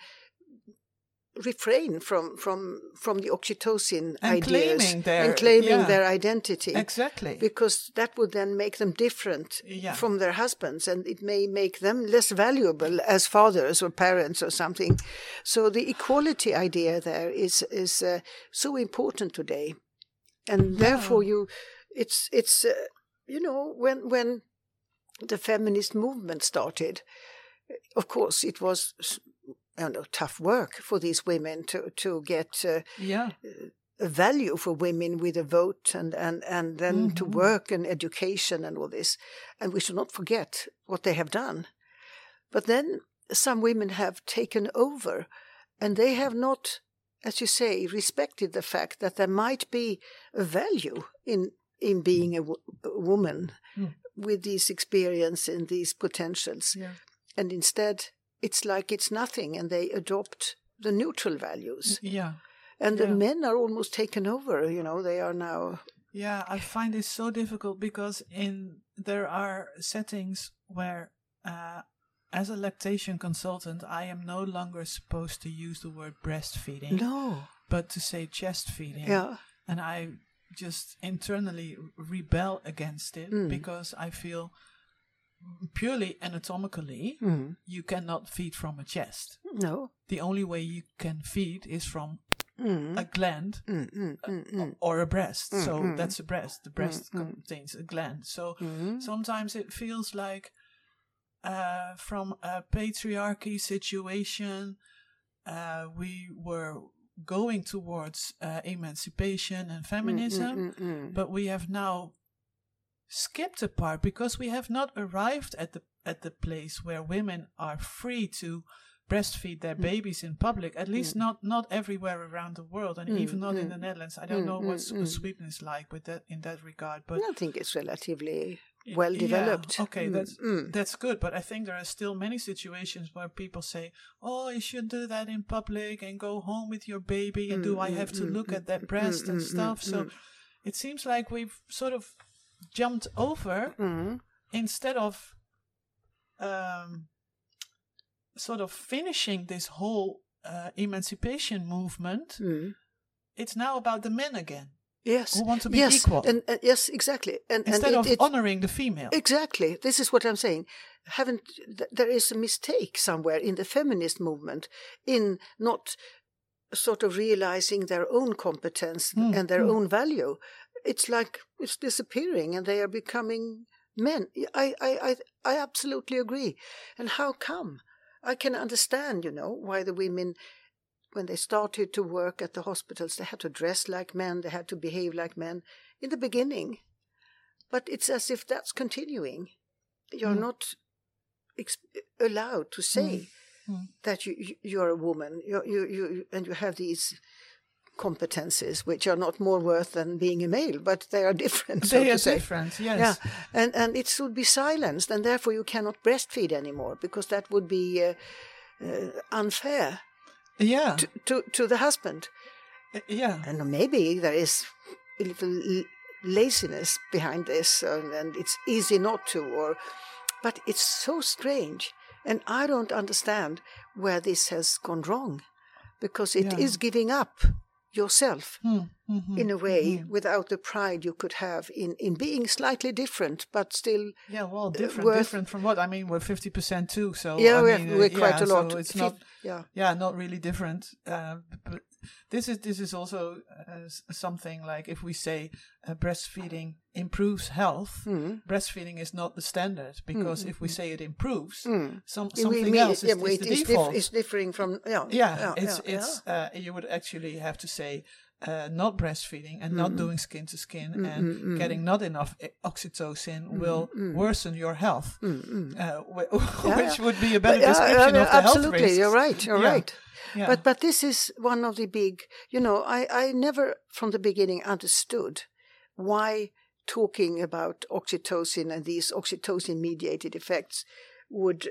refrain from from from the oxytocin And ideas claiming their- and claiming yeah. their identity Exactly. because that would then make them different Yeah. from their husbands and it may make them less valuable as fathers or parents or something so the equality idea there is is uh, so important today and therefore you it's it's uh, you know when when the feminist movement started of course it was I don't know, tough work for these women to to get uh, yeah. a value for women with a vote and and and then to Mhm. work and education and all this and we should not forget what they have done but then some women have taken over and they have not as you say respected the fact that there might be a value in in being a, woman Mm. with these experience and these potentials Yeah. and instead it's like it's nothing and they adopt the neutral values Yeah. and the men are almost taken over you know they are now Yeah, I find this so difficult because in there are settings where, uh, as a lactation consultant, I am no longer supposed to use the word breastfeeding, no but to say chest feeding. yeah and I just internally rebel against it Mm. because I feel purely anatomically Mm. you cannot feed from a chest. no The only way you can feed is from mm. a gland Mm, mm, mm, mm. or a breast. So that's a breast. The breast contains a gland. So sometimes it feels like uh, from a patriarchy situation, uh, we were going towards uh, emancipation and feminism, but we have now skipped a part because we have not arrived at the at the place where women are free to breastfeed their babies in public at least not not everywhere around the world and Mm, even not in mm. the Netherlands I don't Mm, know mm, mm. what Sweden is like with that in that regard but I think it's relatively well yeah, developed. okay, Mm, that's mm. that's good, but I think there are still many situations where people say, "Oh, you should do that in public and go home with your baby, and do I Mm, have to mm, look mm, at that mm, breast mm, and mm, stuff?" mm, So mm. it seems like we've sort of jumped over Mm. instead of um, sort of finishing this whole uh, emancipation movement. Mm. It's now about the men again Yes, who want to be yes, equal and, and yes, exactly. And instead and of it, it, honoring the female. Exactly. This is what I'm saying. Haven't th- there is a mistake somewhere in the feminist movement in not sort of realizing their own competence Mm, and their mm. own value. It's like it's disappearing and they are becoming men. I, I, I, I absolutely agree. And how come? I can understand, you know, why the women when they started to work at the hospitals, they had to dress like men, they had to behave like men in the beginning. But it's as if that's continuing. You're Mm. not ex- allowed to say Mm. that you, you you're a woman, you you you and you have these competences which are not more worth than being a male, but they are different. so they to are say. different, yes. Yeah, and and it should be silenced, and therefore you cannot breastfeed anymore because that would be uh, uh, unfair Yeah. to, to to the husband. Uh, yeah. And maybe there is a little laziness behind this, and, and it's easy not to, or but it's so strange, and I don't understand where this has gone wrong, because it is Yeah. giving up yourself Hmm, mhm, in a way mhm. without the pride you could have in in being slightly different, but still Yeah, well, different, worth- different from what? I mean, we're fifty percent too, so yeah, I we're, mean, uh, we're quite yeah, a lot. So it's not, yeah. yeah, not really different. Uh, but this is this is also uh, something like if we say uh, breastfeeding improves health, mm. breastfeeding is not the standard because Mm, if we say it improves, Mm. some something we- else is, yeah, is the it's, dif- default. it's differing from yeah yeah, it's yeah, it's Uh, you would actually have to say uh, not breastfeeding and not doing skin to skin Mm, and getting not enough oxytocin will worsen your health, uh, wh- which yeah. would be a better yeah, description yeah, of the health absolutely, you're right. You're Yeah. right. Yeah. But but this is one of the big. You know, I I never from the beginning understood why talking about oxytocin and these oxytocin mediated effects would.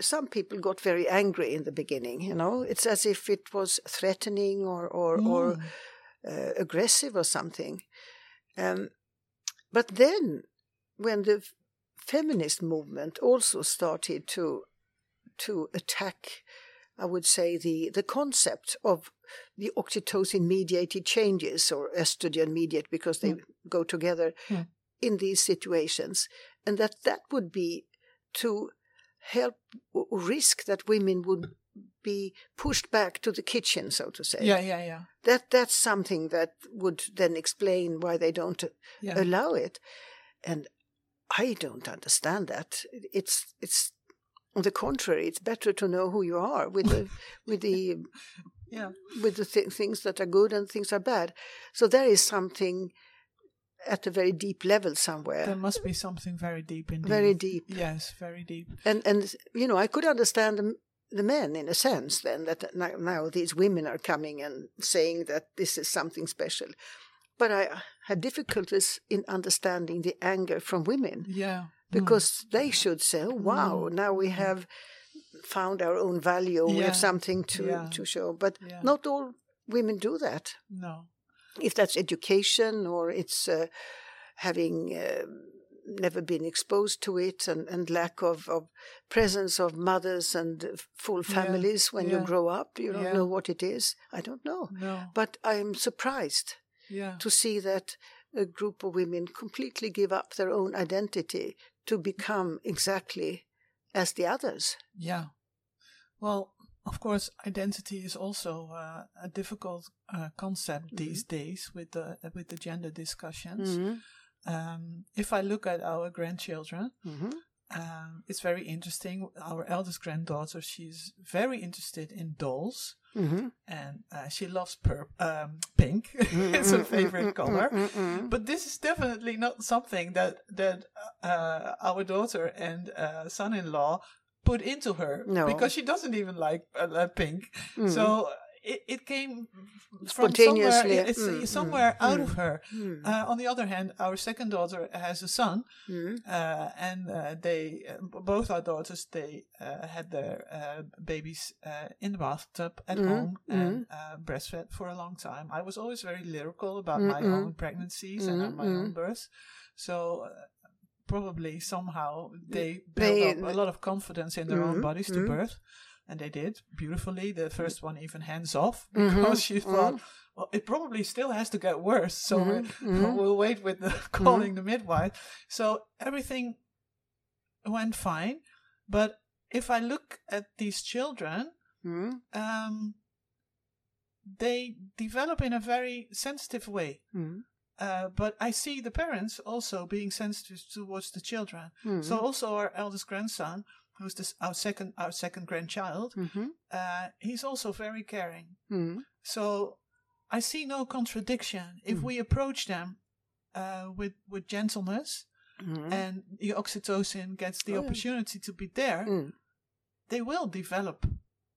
Some people got very angry in the beginning. You know, it's as if it was threatening or or or Mm. uh, aggressive or something. Um, but then, when the feminist movement also started to to attack, I would say the the concept of the oxytocin mediated changes or estrogen mediated because they go together Mm. in these situations, and that that would be to help risk that women would be pushed back to the kitchen, so to say. Yeah, yeah, yeah, that that's something that would then explain why they don't uh, yeah. allow it. And i don't understand that. It's it's on the contrary it's better to know who you are with the with the yeah. with the th- things that are good and things are bad. So there is something at a very deep level somewhere There must be something very deep indeed. very deep Yes, very deep. and and you know i could understand the, the men in a sense then that now, these women are coming and saying that this is something special but i had difficulties in understanding the anger from women Yeah. Mm. because they should say oh, wow now we have found our own value we have something to Yeah. to show but Yeah. not all women do that No. If that's education or it's uh, having uh, never been exposed to it and, and lack of, of presence of mothers and full Yeah, families when you grow up you don't yeah. know what it is i don't know No. but i'm surprised Yeah. to see that a group of women completely give up their own identity to become exactly as the others Yeah. Well, of course, identity is also uh, a difficult uh, concept Mm-hmm. these days with the with the gender discussions. Um, if I look at our grandchildren, Mhm. um, it's very interesting. Our eldest granddaughter, she's very interested in dolls, Mhm. and uh, she loves pur- um, pink. it's her favorite color. Mm-mm. But this is definitely not something that that uh, our daughter and uh, son-in-law put into her No. because she doesn't even like uh, uh, pink. Mm. So it, it came from Spontaneously, somewhere, it's mm, somewhere mm, out mm, of her. mm. Uh, on the other hand, our second daughter has a son, Mm. uh, and uh, they uh, both our daughters they uh, had their uh, babies uh, in the bathtub at home and uh, breastfed for a long time. I was always very lyrical about my own pregnancies and uh, my own births, so. Probably somehow they built up a lot of confidence in their own Mhm, bodies to mhm. birth, and they did beautifully. The first one even hands off Mhm, because she thought, well, it probably still has to get worse. So we- we'll wait with the calling the midwife. So everything went fine. But if I look at these children, Mm. um, they develop in a very sensitive way. Mm. Uh, but I see the parents also being sensitive towards the children. Mm. So also our eldest grandson, who's this, our second our second grandchild, Mhm. uh, he's also very caring. Mm. So I see no contradiction if we approach them uh, with with gentleness Mm. and the oxytocin gets the Oh, yeah. opportunity to be there. Mm. They will develop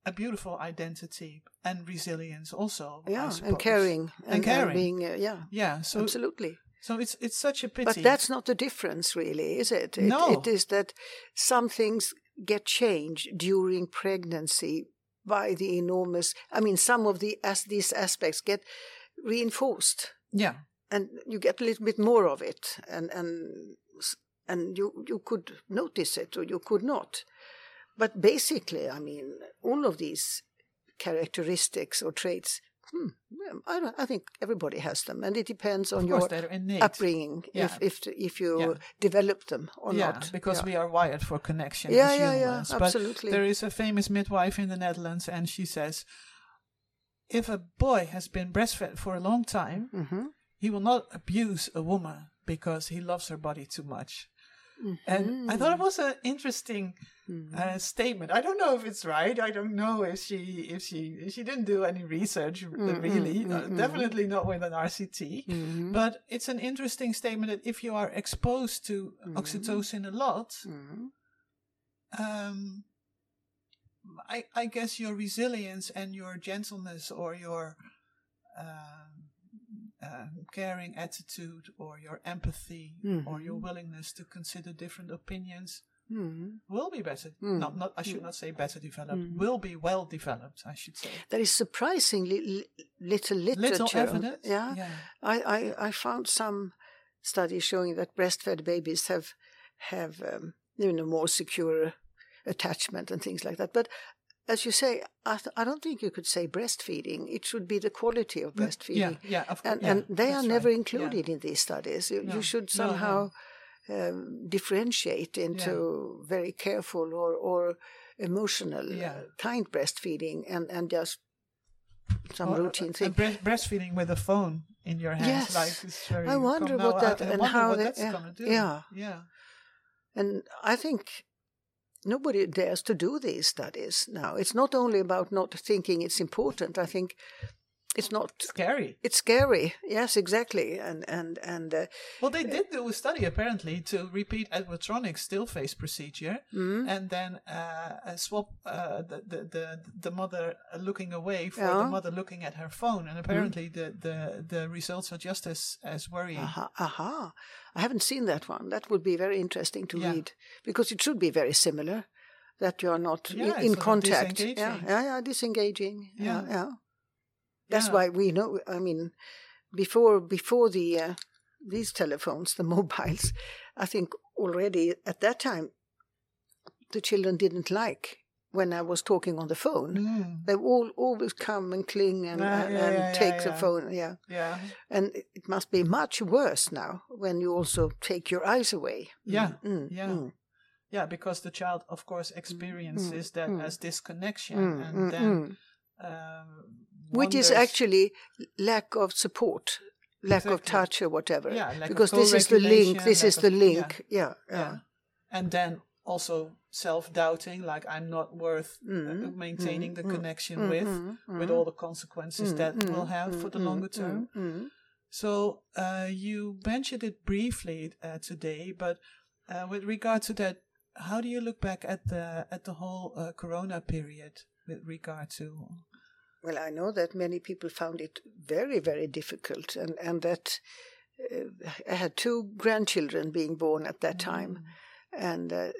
a beautiful identity and resilience also. Yeah, and caring and, caring. being uh, yeah, Yeah, so absolutely. so it's it's such a pity. But that's not the difference, really, is it? it? No. It is that some things get changed during pregnancy by the enormous. I mean, some of the as these aspects get reinforced, yeah, and you get a little bit more of it, and and and you you could notice it or you could not. But basically, I mean, all of these characteristics or traits Hmm. I, I think everybody has them, and it depends on your course they're innate. upbringing Yeah. if if if you Yeah. develop them or yeah, not. because yeah. we are wired for connection Yeah, yeah, yeah, humans. But absolutely. there is a famous midwife in the Netherlands, and she says, if a boy has been breastfed for a long time, Mm-hmm. he will not abuse a woman because he loves her body too much. And I thought it was an interesting uh, statement. I don't know if it's right. I don't know if she if she if she didn't do any research uh, really. Uh, definitely not with an RCT. Mm-hmm. But it's an interesting statement that if you are exposed to oxytocin a lot, Mm-hmm. um, I I guess your resilience and your gentleness or your um, uh, caring attitude or your empathy or your willingness to consider different opinions Mm-hmm. will be better. Not, not I should not say better developed. Will be well developed. I should say. There is surprisingly li- little literature. Little evidence. Yeah. Yeah. I, I, I found some studies showing that breastfed babies have have um, you know more secure attachment and things like that. But as you say, I, th- I don't think you could say breastfeeding. It should be the quality of breastfeeding. Yeah. yeah, Of course. and, yeah, and they are never right. included in these studies. You, No. you should No, no. somehow Um, differentiate into very careful or, or emotional, Yeah. uh, kind breastfeeding and, and just some Or, uh, routine uh, thing. breast- breastfeeding with a phone in your hands. Yes. Like it's very I wonder what that I, I and how they- that's yeah, gonna do. yeah. Yeah. And I think nobody dares to do these studies now. It's not only about not thinking it's important. I think it's not. Scary. It's scary. Yes, exactly. And and and uh, Well, they did do a study apparently to repeat Edward Tronick's still face procedure, Mm-hmm. and then uh, uh, swap uh, the, the the the mother looking away for Yeah. Mm-hmm. the mother looking at her phone, and apparently the, the the results are just as as worrying. aha, aha. I haven't seen that one. That would be very interesting to Yeah. read because it should be very similar. That you are not Yeah, in, in contact. Yeah, yeah, yeah, disengaging. Yeah, Yeah. That's Yeah. why we know. I mean, before before the uh, these telephones, the mobiles, I think already at that time, the children didn't like when I was talking on the phone. Mm. They all always come and cling and, Ah, and, yeah, and yeah, take yeah, the phone. Yeah, Yeah, and it must be much worse now when you also take your eyes away. yeah, Mm, yeah. mm, Yeah, because the child, of course, experiences that as disconnection, mm, and mm, then mm. um, Which is actually lack of support, lack of touch or whatever. Yeah, lack of because this is the link. This is of- the link. Yeah, yeah. yeah. and then also self-doubting, like I'm not worth uh, Mm, maintaining the connection mm, with, mm, with all the consequences that mm, will have for the mm, longer mm, term. mm. So uh, you mentioned it briefly uh, today, but uh, with regard to that, how do you look back at the at the whole uh, Corona period with regard to? Well, I know that many people found it very, very difficult, and and that uh, I had two grandchildren being born at that time, and uh,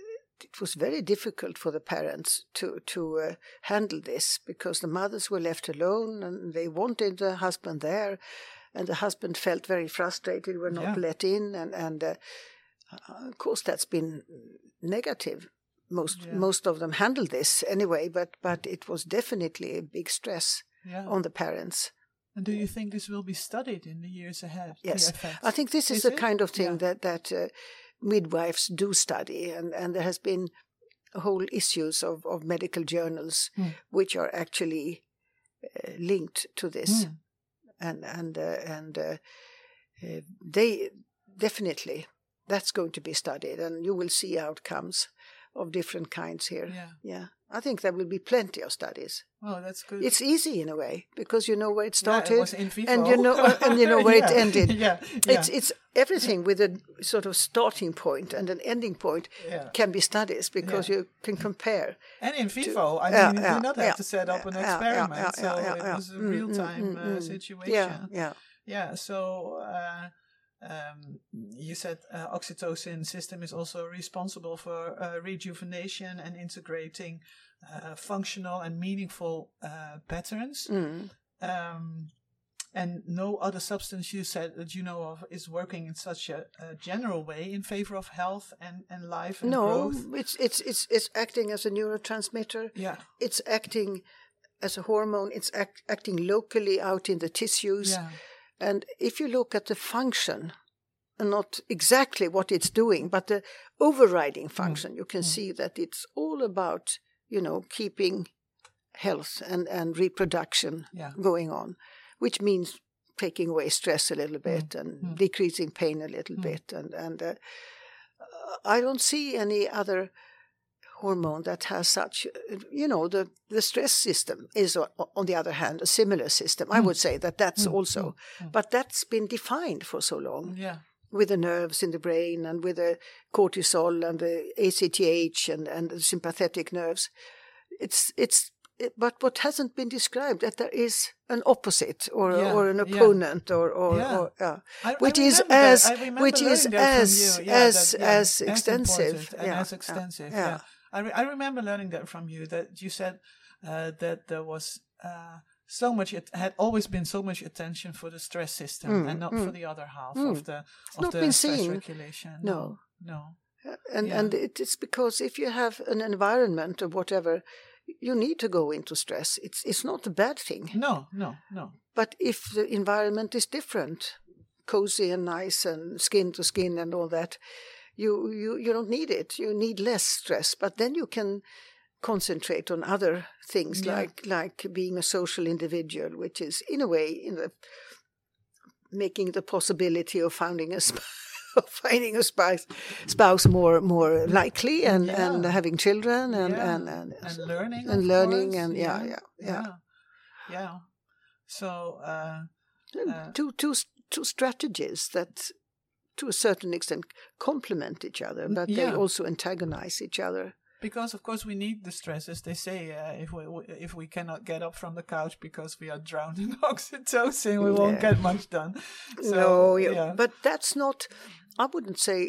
it was very difficult for the parents to to uh, handle this because the mothers were left alone, and they wanted the husband there, and the husband felt very frustrated, were not Yeah. let in, and and uh, of course that's been negative. Most Yeah. most of them handled this anyway, but but it was definitely a big stress Yeah. on the parents. and do you think this will be studied in the years ahead? Yes. I think this is, Is the it? kind of thing Yeah. that that uh, midwives do study, and and there has been whole issues of of medical journals Hmm. which are actually uh, linked to this, Hmm. and and uh, and uh, uh, they definitely that's going to be studied, and you will see outcomes of different kinds here. Yeah. yeah. I think there will be plenty of studies. Oh, that's good. It's easy in a way because you know where it Yeah, started, it was in vivo. and you know and you know where it ended. Yeah, yeah. It's it's everything with a sort of starting point and an ending point Yeah. can be studies because Yeah. you can compare. And in vivo, I Yeah, mean, you do not have yeah, to set up an yeah, yeah, experiment, yeah, so yeah, yeah, it was a Mm, real mm, time mm, uh, mm. situation. Yeah, yeah. Yeah, so uh, um, you said uh, oxytocin system is also responsible for uh, rejuvenation and integrating uh, functional and meaningful uh, patterns. Mm. Um, and no other substance you said that you know of is working in such a, a general way in favor of health and, and life and No, growth. it's it's it's it's acting as a neurotransmitter. Yeah, It's acting as a hormone. It's act, acting locally out in the tissues. yeah, And if you look at the function, and not exactly what it's doing, but the overriding function, you can see that it's all about, you know, keeping health and, and reproduction Yeah. going on, which means taking away stress a little bit and mm. decreasing pain a little Mm. bit. And, and uh, I don't see any other hormone that has such, uh, you know, the, the stress system is, on the other hand, a similar system. I Mm. would say that that's Mm, also, mm, mm. but that's been defined for so long Yeah. with the nerves in the brain and with the cortisol and the ACTH and, and the sympathetic nerves. It's it's it, but what hasn't been described that there is an opposite or Yeah, or an yeah. opponent or or, Yeah. or yeah. I, Which I is as- which is as- Yeah, as- yeah, as extensive. Yeah, as yeah, extensive. yeah. I, re- I remember learning that from you. That you said uh, that there was uh, so much. It had always been so much attention for the stress system Mm, and not mm. for the other half Mm. of the of not the stress seen. regulation. No. no. and Yeah. and it is because if you have an environment or whatever, you need to go into stress. It's it's not a bad thing. No, no, no. But if the environment is different, cozy and nice and skin to skin and all that, you, you, you don't need it. You need less stress. But then you can concentrate on other things Yeah. like like being a social individual, which is in a way in the making the possibility of finding a sp- finding a spouse, spouse more more likely and, and having children and Yeah. and, and, And learning, and learning course. and yeah yeah yeah. yeah, yeah. So. Uh, Uh, two, two, two strategies that, to a certain extent, complement each other, but they also antagonize each other. because of course we need the stress as they say uh, if we if we cannot get up from the couch because we are drowned in oxytocin we won't get much done so, no, you- yeah but that's not. I wouldn't say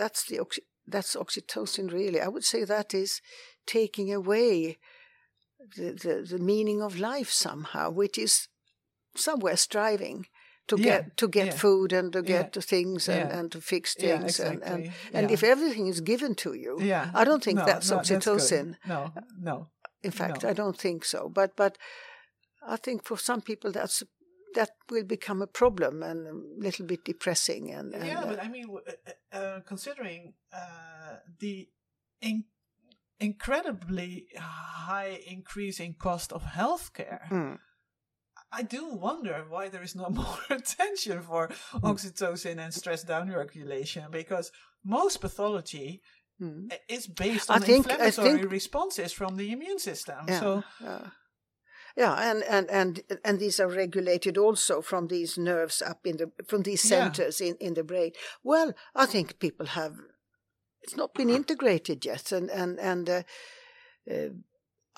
that's the oxy, that's oxytocin. Really, I would say that is taking away the, the the meaning of life somehow, which is somewhere striving. To Yeah, get to get yeah. food and to get Yeah, the things and, and to fix things and, and, and yeah. if everything is given to you, yeah I don't think No, that's no, oxytocin. no no In fact, No. I don't think so. But but I think for some people that's that will become a problem and a little bit depressing. And, and yeah uh, but i mean uh, uh, considering uh, the in- incredibly high increase in cost of healthcare mm, I do wonder why there is not more attention for Hmm. oxytocin and stress downregulation because most pathology mm. is based on think- inflammatory think- responses from the immune system. yeah, So yeah. Yeah, and, and, and and these are regulated also from these nerves up in the from these Yeah. centers in, in the brain. Well, I think people have it's not been integrated yet, and and and uh, uh,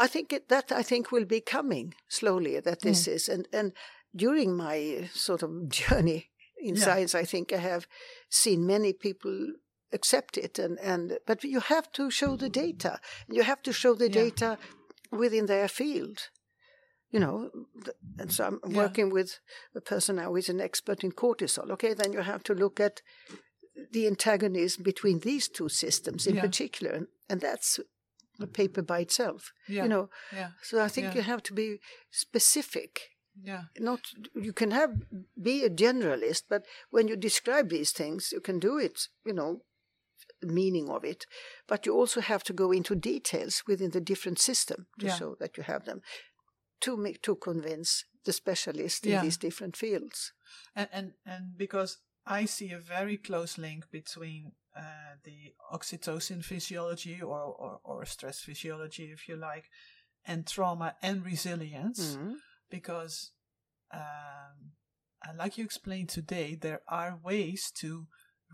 I think it, that I think will be coming slowly. That this Mm. is and and during my sort of journey in Yeah. science, I think I have seen many people accept it, and and but you have to show the data. You have to show the Yeah. data within their field. You know, and so I'm working with a person now who is an expert in cortisol. Okay, then you have to look at the antagonism between these two systems in Yeah. particular, and, and that's a paper by itself. yeah, You know, yeah, so I think Yeah. you have to be specific. yeah, Not you can have be a generalist, but when you describe these things, you can do it. You know, meaning of it, but you also have to go into details within the different system to Yeah. show that you have them to make to convince the specialist in these different fields. and and and because I see a very close link between uh, the oxytocin physiology or, or or stress physiology, if you like, and trauma and resilience. Mhm. because um, uh, like you explained today, there are ways to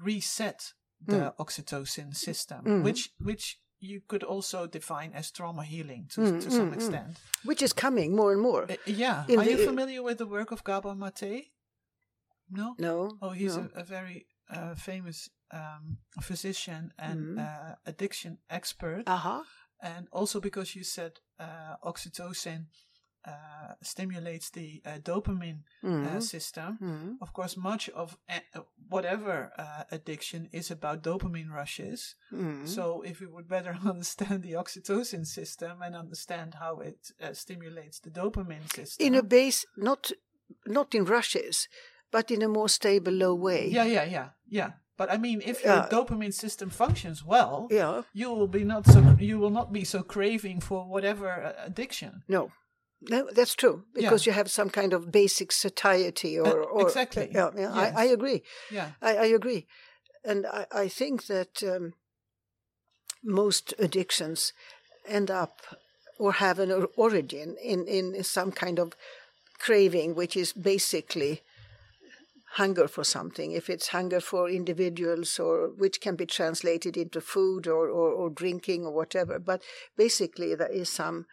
reset the oxytocin system, Mhm. which which you could also define as trauma healing to, Mm, to some mm, mm. extent. Which is coming more and more. Uh, yeah, In are you familiar with the work of Gabor Mate? No. no. Oh, he's no. a, a very uh, famous um, physician and Mhm. uh, addiction expert Aha. and also because you said uh, oxytocin uh, stimulates the uh, dopamine uh, Mhm. system. Mhm. Of course, much of whatever uh, addiction is about dopamine rushes. So, if we would better understand the oxytocin system and understand how it uh, stimulates the dopamine system, in a base, not not in rushes, but in a more stable, low way. yeah, yeah, yeah, yeah, But I mean, if your Yeah. dopamine system functions well, Yeah. you will be not so you will not be so craving for whatever uh, addiction. No. No, that's true because you have some kind of basic satiety or, Uh, or exactly. Yeah, yeah Yes. I, I agree. Yeah. I, I agree, and I, I think that um, most addictions end up or have an origin in in some kind of craving, which is basically hunger for something. If it's hunger for individuals, or which can be translated into food or or, or drinking or whatever, but basically there is some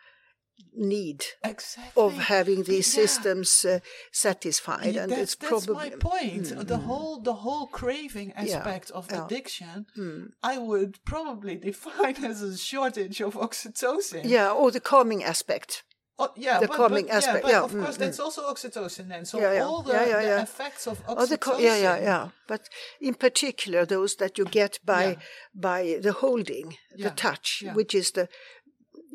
need Exactly. of having these Yeah. systems uh, satisfied, Yeah, and it's probably my point. The whole the whole craving aspect of yeah. addiction, Mm. I would probably define as a shortage of oxytocin. yeah, or the calming aspect. Oh, yeah, The but, calming but, aspect, Yeah, but yeah, of mm, course, mm. that's also oxytocin then. So Yeah, yeah. all the, Yeah, yeah, the yeah. effects of oxytocin. Oh, the co- yeah, yeah, yeah. But in particular, those that you get by Yeah. by the holding, Yeah, the touch, yeah. which is the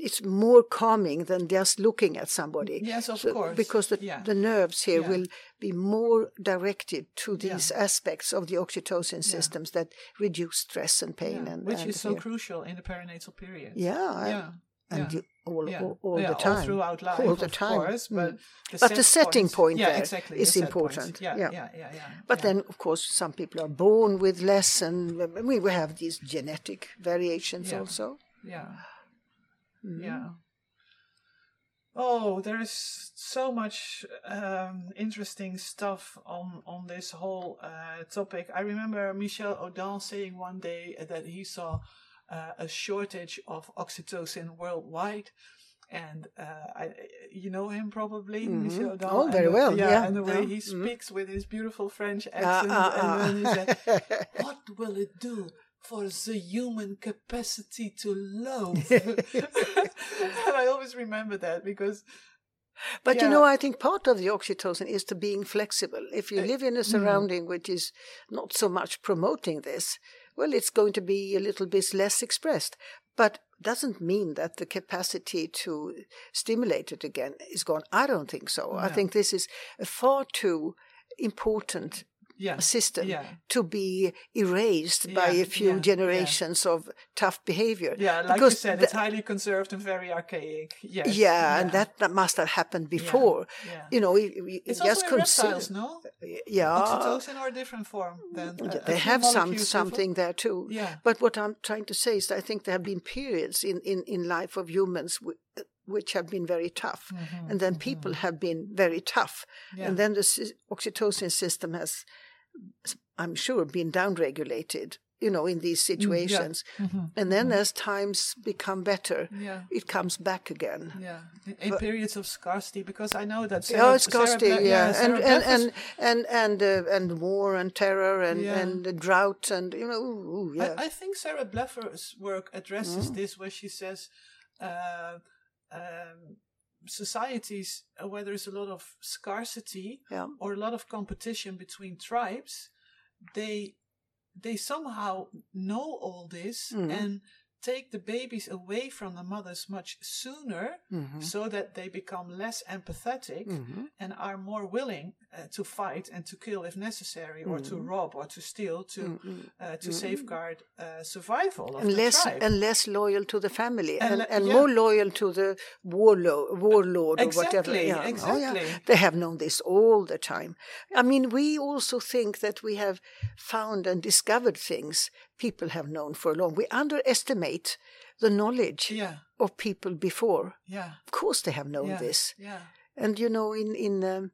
it's more calming than just looking at somebody. Yes, of So- course. Because the, Yeah. the nerves here Yeah. will be more directed to Yeah. these aspects of the oxytocin systems that reduce stress and pain, Yeah, and which and is so crucial in the perinatal period. Yeah, Yeah. And yeah. all, yeah. all, all Yeah, the time, all throughout life, all the of time. course, Mm. but the, But the setting point yeah, there exactly, is the important. Yeah, Yeah. yeah, yeah, yeah. But yeah. then, of course, some people are born with less, and we have these genetic variations Yeah. also. yeah, Mm. yeah. Oh, there's so much um, interesting stuff on on this whole uh, topic. I remember Michel Odent saying one day that he saw uh, a shortage of oxytocin worldwide. And uh, I, you know him probably, Michel Odent. Oh, very the- well, Yeah, yeah, and the way yeah, he mhm. speaks with his beautiful French Ah, accent. ah, ah. And then he said, "What will it do for the human capacity to love?" and I always remember that because But you know, I think part of the oxytocin is to being flexible. If you live in a surrounding which is not so much promoting this, well, it's going to be a little bit less expressed. But doesn't mean that the capacity to stimulate it again is gone. I don't think so. I think this is a far too important yeah, system Yeah. to be erased by a few yeah, yeah. generations of tough behavior. yeah, like Because you said, it's highly conserved and very archaic. Yes, yeah, and that, that must have happened before. yeah. You know, we, we It's just also reptiles, no? Yeah, Oxytocin or a different form then? a- a Uh, they few have some something there too. Yeah. But what I'm trying to say is, that I think there have been periods in in in life of humans wh- which have been very tough, and then people have been very tough, Mm-hmm, Yeah. and then the oxytocin system has, I'm sure, been downregulated. You know, in Mm, these situations, and then as times become better, Yeah. it comes back again. Yeah, in, in periods of scarcity, because I know that. Yeah, Sarah, it's scarcity, Sarah Ble- yeah, and and and and and uh, and war and terror and Yeah. and the drought and you know, ooh, ooh, yeah, I, I think Sarah Blaffer's work addresses this, where she says uh, um, societies uh, where there's a lot of scarcity yeah, or a lot of competition between tribes, they they somehow know all this Mm. and take the babies away from the mothers much sooner Mm-hmm. so that they become less empathetic and are more willing uh, to fight and to kill if necessary or Mm. to rob or to steal to uh, to safeguard uh, survival of and the less tribe. and less loyal to the family And and, and yeah. more loyal to the warlord, warlord or whatever. Exactly, Oh, exactly. yeah. They have known this all the time. I mean, we also think that we have found and discovered things people have known for long. We underestimate the knowledge yeah, of people before. yeah, Of course, they have known yeah, this. yeah, And you know, in in um,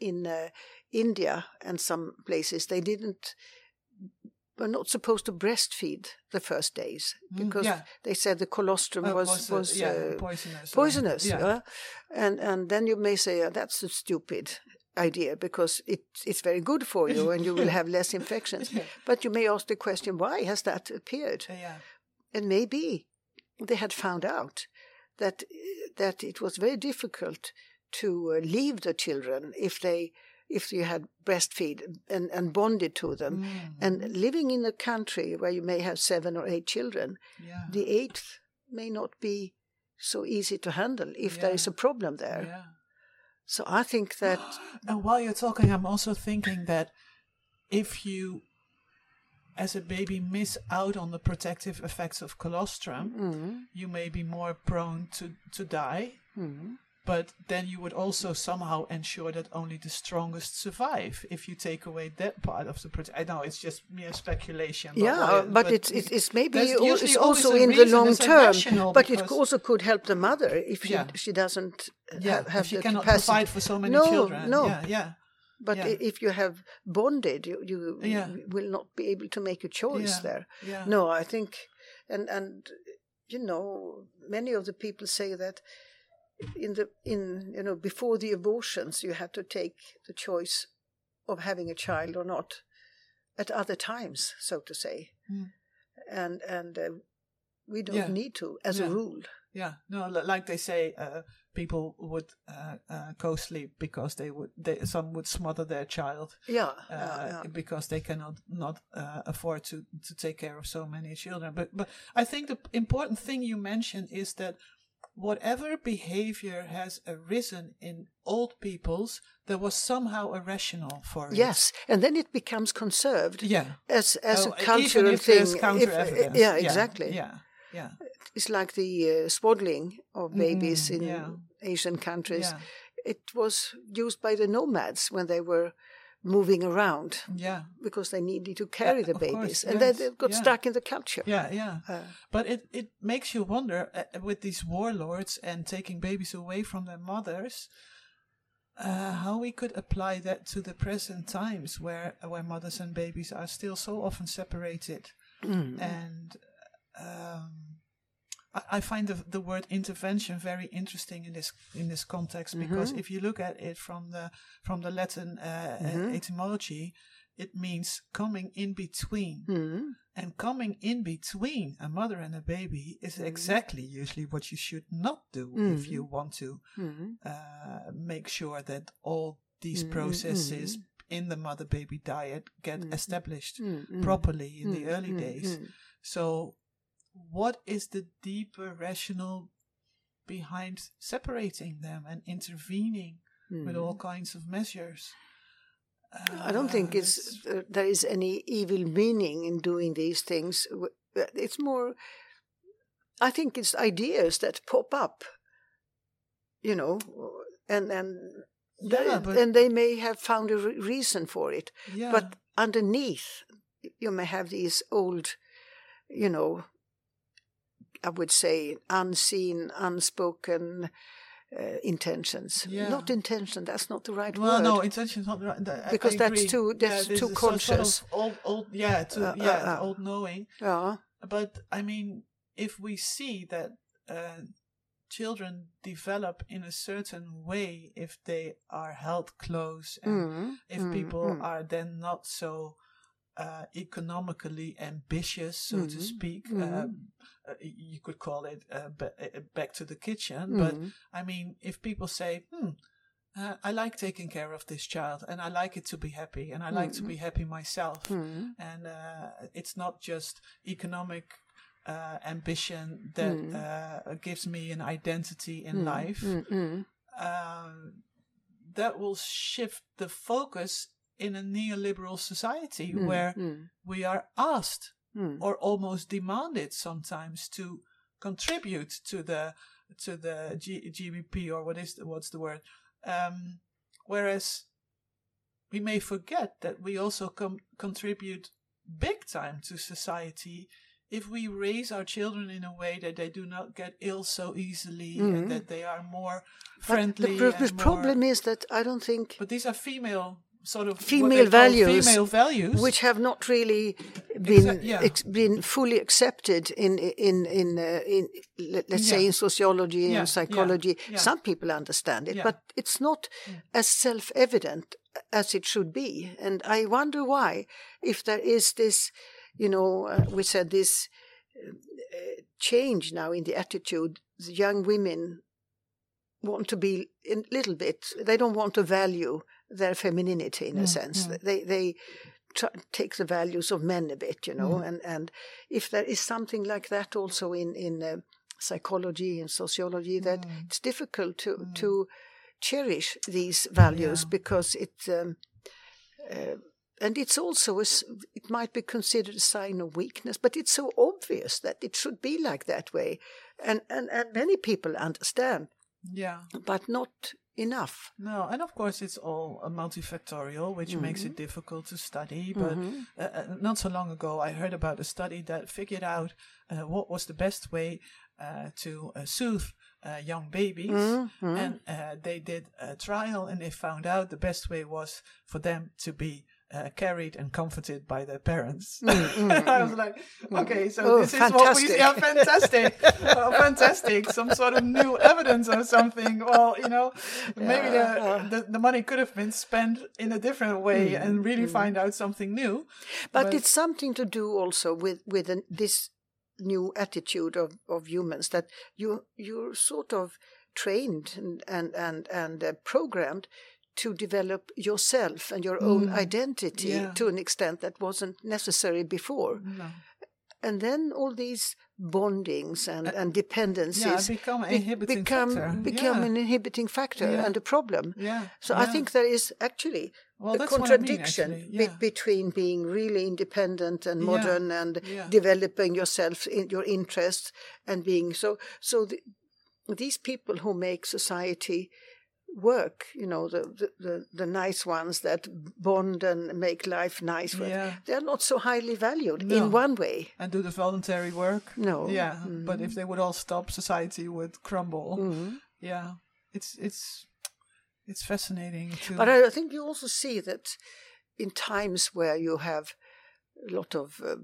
in uh, India and some places, they didn't were not supposed to breastfeed the first days because Mm, yeah. they said the colostrum Uh, was uh, was, yeah, uh, poisonous. poisonous. yeah. And and then you may say "Oh, that's a stupid idea because it it's very good for you and you will have less infections. But you may ask the question, why has that appeared? yeah, and maybe they had found out that that it was very difficult to uh, leave the children if they if you had breastfeed and, and bonded to them Mm, and living in a country where you may have seven or eight children yeah, the eighth may not be so easy to handle if there Yeah. is a problem there yeah. so i think that And while you're talking, I'm also thinking that if you as a baby miss out on the protective effects of colostrum, Mm. you may be more prone to, to die. Mm. But then you would also somehow ensure that only the strongest survive if you take away that part of the protection. I know it's just mere speculation. but Yeah, why- but, it's, it's it's maybe there's al- usually it's also in the long term, but it also could help the mother if she Yeah. she doesn't uh, yeah, have, have if the cannot capacity. provide for so many No, children. no. Yeah, yeah. But yeah. if you have bonded, you, you Yeah. will not be able to make a choice Yeah. there. Yeah. No, I think, and and you know, many of the people say that in the in you know before the abortions, you had to take the choice of having a child or not at other times, so to say, Mm. and and uh, we don't Yeah. need to as Yeah. a rule. Yeah, no, like they say, uh, people would uh, uh, co-sleep because they would, they, some would smother their child Yeah, uh, yeah, yeah. because they cannot not uh, afford to to take care of so many children. But but I think the important thing you mentioned is that whatever behavior has arisen in old peoples, there was somehow a rationale for it. Yes, and then it becomes conserved Yeah. as as Oh, a cultural thing. there's If- yeah, exactly. Yeah. Yeah. It's like the uh, swaddling of babies Mm, in yeah. Asian countries. Yeah. It was used by the nomads when they were moving around Yeah. because they needed to carry the of course, babies, and then yes, they got yeah. stuck in the culture. Yeah, yeah. Uh, But it, it makes you wonder uh, with these warlords and taking babies away from their mothers, uh, how we could apply that to the present times where where mothers and babies are still so often separated. mm, And um, I, I find the, the word intervention very interesting in this in this context because if you look at it from the from the Latin uh, uh, etymology, it means coming in between. mm, And coming in between a mother and a baby is exactly usually what you should not do if you want to mm, uh, make sure that all these Mm, processes in the mother baby dyad get established properly in the early days. So, what is the deeper rationale behind separating them and intervening with all kinds of measures? Mm. I don't think Uh, it's uh, there is any evil meaning in doing these things. Uh, It's more. I think it's ideas that pop up, you know, and and Yeah, they- and they may have found a re- reason for it, yeah, but underneath, you may have these old, you know, I would say unseen, unspoken. Uh, intentions, Yeah. not intention. That's not the right well, word. no, intention's not the right. I- I Because that's too- that's this too is a sort of conscious. old, old, yeah, too, Uh, uh, yeah, uh. old knowing. yeah. But I mean, if we see that uh, children develop in a certain way, if they are held close, and Mm, if mm, people mm. are then not so uh, economically ambitious, so to Mhm, speak, mhm. um, uh, you could call it uh, ba- uh, back to the kitchen. But Mm. I mean, if people say, hmm, uh, I like taking care of this child and I like it to be happy and I like to be happy myself. Mm. And uh, it's not just economic uh, ambition that Mm. uh, gives me an identity in Mm, life. mm, mm. Um, that will shift the focus in a neoliberal society Mm, where mm, we are asked mm. or almost demanded sometimes to contribute to the to the G- GDP or what is the, what's the word? Um, whereas we may forget that we also com- contribute big time to society if we raise our children in a way that they do not get ill so easily Mhm. and that they are more But friendly. the, pro- the more- problem is that I don't think but these are female sort of Female values, female values, which have not really been Exa- yeah. ex- been fully accepted in in in uh, in let, us say in sociology Yeah, yeah, and psychology. yeah. Some people understand it, Yeah. but it's not as self-evident as it should be. And I wonder why, if there is this, you know, uh, we said this uh, change now in the attitude. The young women want to be a little bit. They don't want to value their femininity in a Mm, sense. mm. They they try, take the values of men a bit, you know. Mm. And and if there is something like that also in in uh, psychology and sociology, that it's difficult to to cherish these values because it. Um, uh, and it's also a it might be considered a sign of weakness, but it's so obvious that it should be like that way, and and and many people understand, Yeah. but not enough. No, and of course it's all uh, multifactorial, which makes Mm-hmm. it difficult to study. But uh, uh, not so long ago, I heard about a study that figured out uh, what was the best way uh, to uh, soothe uh, young babies, Mm-hmm. and uh, they did a trial, and they found out the best way was for them to be. Uh, carried and comforted by their parents. Mm, mm, I was mm. like, okay, so Oh, this is what we see. yeah, fantastic, oh, fantastic, some sort of new evidence or something. Well, you know, maybe the, the the money could have been spent in a different way and really find out something new. But, it's something to do also with with an, this new attitude of, of humans that you you're sort of trained and and and, and uh, programmed to develop yourself and your own identity Mm. Yeah. to an extent that wasn't necessary before. No. And then all these bondings and, and dependencies Uh, yeah, become an be- inhibiting become, factor. become Yeah. an inhibiting factor and a problem. Yeah. So I think there is actually Well, a what I mean, contradiction be- between being really independent and modern and developing yourself in your interests and being so so the, these people who make society work you know the, the the the nice ones that bond and make life nice Yeah. they're not so highly valued No. in one way and do the voluntary work. No. Yeah, Mm-hmm. but if they would all stop, society would crumble. Yeah, it's it's it's fascinating to. But I think you also see that in times where you have a lot of uh,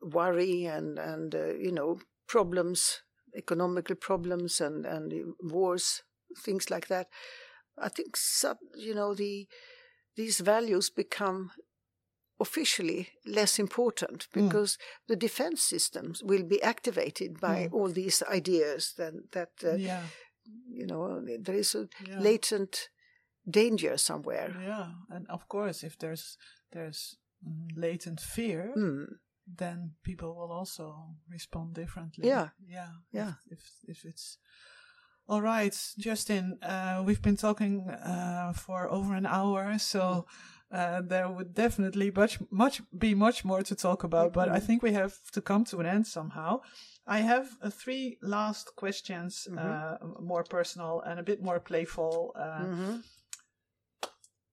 worry and and uh, you know problems, economical problems and and wars, things like that. I think you know the these values become officially less important because the defense systems will be activated by all these ideas that that uh, yeah, you know there is a Yeah. latent danger somewhere yeah, and of course, if there's there's mm, latent fear, Hmm. then people will also respond differently. Yeah. yeah, Yeah. If if, if it's all right, Kerstin, uh, we've been talking uh, for over an hour, so. Uh, there would definitely much, much be much more to talk about, but I think we have to come to an end somehow. I have uh, three last questions, uh, more personal and a bit more playful. Uh, Mm-hmm.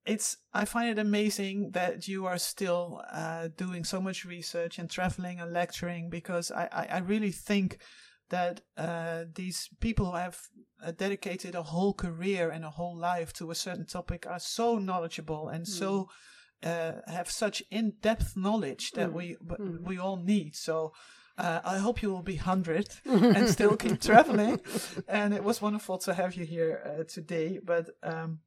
it's I find it amazing that you are still uh, doing so much research and traveling and lecturing because I, I, I really think that uh, these people who have uh, dedicated a whole career and a whole life to a certain topic are so knowledgeable and so uh, have such in-depth knowledge that we but we all need. So. Uh, I hope you will be 100 and still keep traveling. And it was wonderful to have you here uh, today. But um,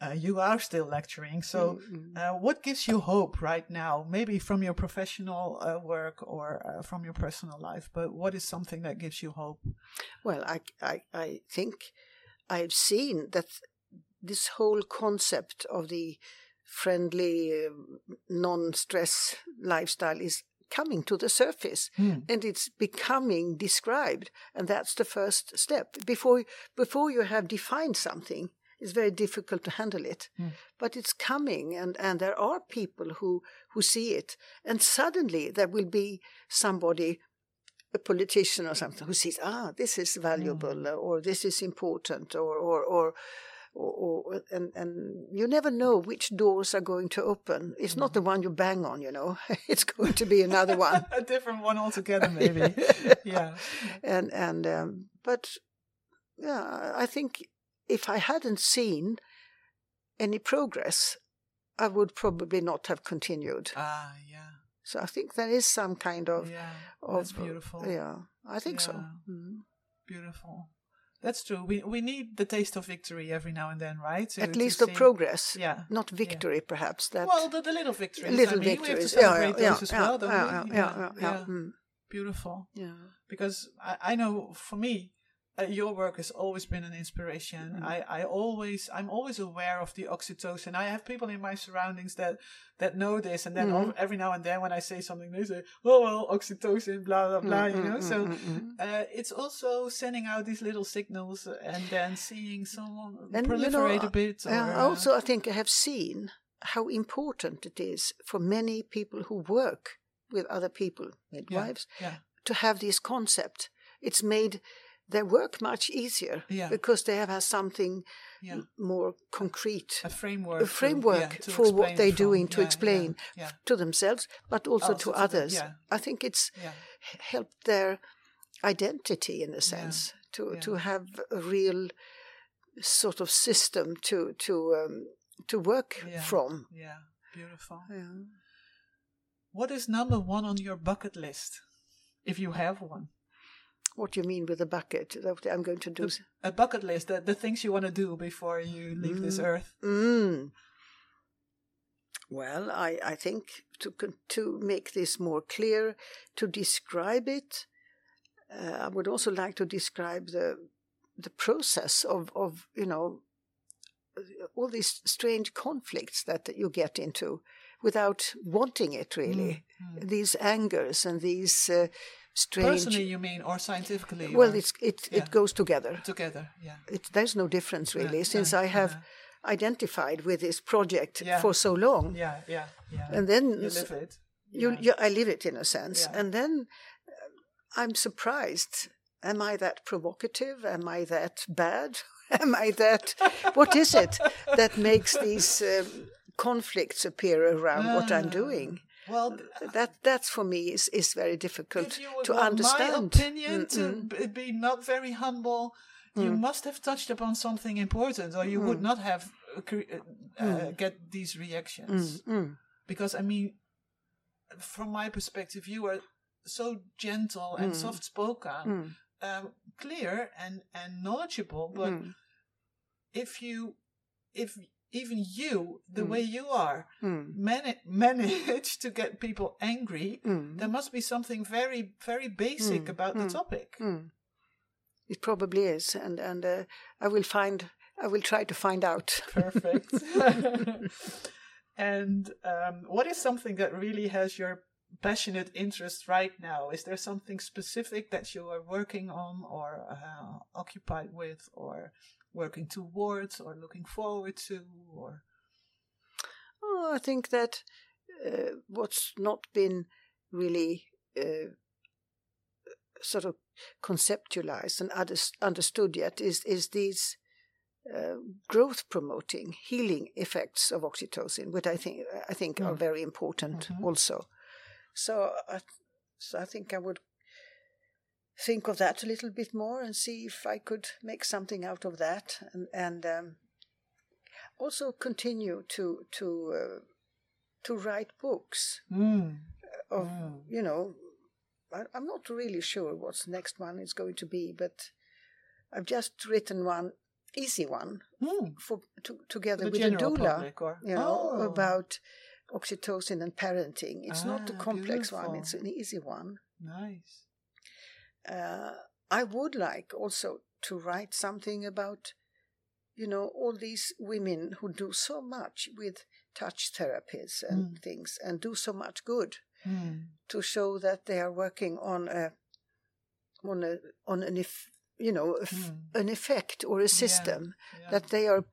uh, you are still lecturing. So, uh, what gives you hope right now? Maybe from your professional uh, work or uh, from your personal life, but what is something that gives you hope? well I, I i think i've seen that this whole concept of the friendly um, non-stress lifestyle is coming to the surface and it's becoming described and that's the first step before before you have defined something it's very difficult to handle it but it's coming and and there are people who who see it and suddenly there will be somebody a politician or something who sees ah this is valuable uh, or this is important or or or or, or and and you never know which doors are going to open. It's not the one you bang on, you know. it's going to be another one. A different one altogether, maybe. yeah. and and um, but yeah, I think if I hadn't seen any progress, I would probably not have continued. Ah, yeah. So I think there is some kind of Yeah. of That's beautiful. Yeah, I think so. Yeah. Mm. Beautiful. That's true. We we need the taste of victory every now and then, right? At least of progress. Yeah. Not victory, perhaps. That Well, the, the little victories. little I mean, We have victories. to Yeah, celebrate yeah, those as yeah, well, don't yeah, we? yeah, yeah, yeah, yeah. Mm. Beautiful. yeah. because I, I know for me uh, your work has always been an inspiration Mm. I, I always i'm always aware of the oxytocin i have people in my surroundings that that know this and then all- every now and then when i say something they say oh well oxytocin blah blah blah you know so uh, it's also sending out these little signals and then seeing someone And, you know, proliferate a bit or, uh, also, I think I have seen how important it is for many people who work with other people, midwives, Yeah. yeah. to have this concept. It's made their work much easier Yeah. because they have had something Yeah. more concrete, A framework. a to- framework yeah, to for what they're from. doing to explain to themselves, but also, Also to to the- others. yeah. I think it's helped their identity in a sense to to have a real sort of system to to um, to work from. Yeah. Beautiful. Yeah. What is number one on your bucket list, if you have one? What do you mean with a bucket? I'm going to do. a bucket list, the, the things you want to do before you leave this earth. Mm. Well, I, I think to to make this more clear, to describe it, uh, I would also like to describe the the process of, of you know all these strange conflicts that you get into without wanting it really. Mm, These angers and these uh, strange. Personally, you mean, or scientifically? well, or it's it yeah. it goes together. together. Yeah. It, there's no difference really, Yeah, since yeah, I have identified with this project for so long. Yeah. Yeah. Yeah. And then you live it. you, Yeah. you, I live it in a sense. And then uh, I'm surprised. Am I that provocative? Am I that bad? Am I that? what is it that makes these um, conflicts appear around what I'm Ah. doing? Well, That that's for me is, is very difficult if you to understand. my opinion to Mm-mm. b- be not very humble, you Mm. must have touched upon something important, or you would not have uh, uh, uh, get these reactions. Mm, mm, Because I mean, from my perspective, you are so gentle and Mm. soft spoken, mm, um, clear and and knowledgeable. But mm, if you, if even you, the Mm. way you are, mm, man- manage to get people angry, mm, there must be something very, very basic Mm, about the mm, topic. mm. It probably is, and and uh, I will find. I will try to find out. Perfect. and um, what is something that really has your passionate interest right now? Is there something specific that you are working on or uh, occupied with or working towards or looking forward to or Oh, I think that uh, what's not been really uh, sort of conceptualized and understood yet is is these uh, growth promoting healing effects of oxytocin, which I think I think are Mm. very important Mhm. also. So, I, so I think I would think of that a little bit more and see if I could make something out of that, and and um, also continue to to uh, to write books Mm. of Mm. you know I, I'm not really sure what's the next one is going to be, but I've just written one easy one Mm. for to, together the with a doula, or you know, Oh. about oxytocin and parenting. It's not a Ah, complex one; it's an easy one. nice uh, I would like also to write something about, you know, all these women who do so much with touch therapies and Mm. things and do so much good Mm. to show that they are working on a on a on an if you know a Mm. an effect or a system Yeah. that they are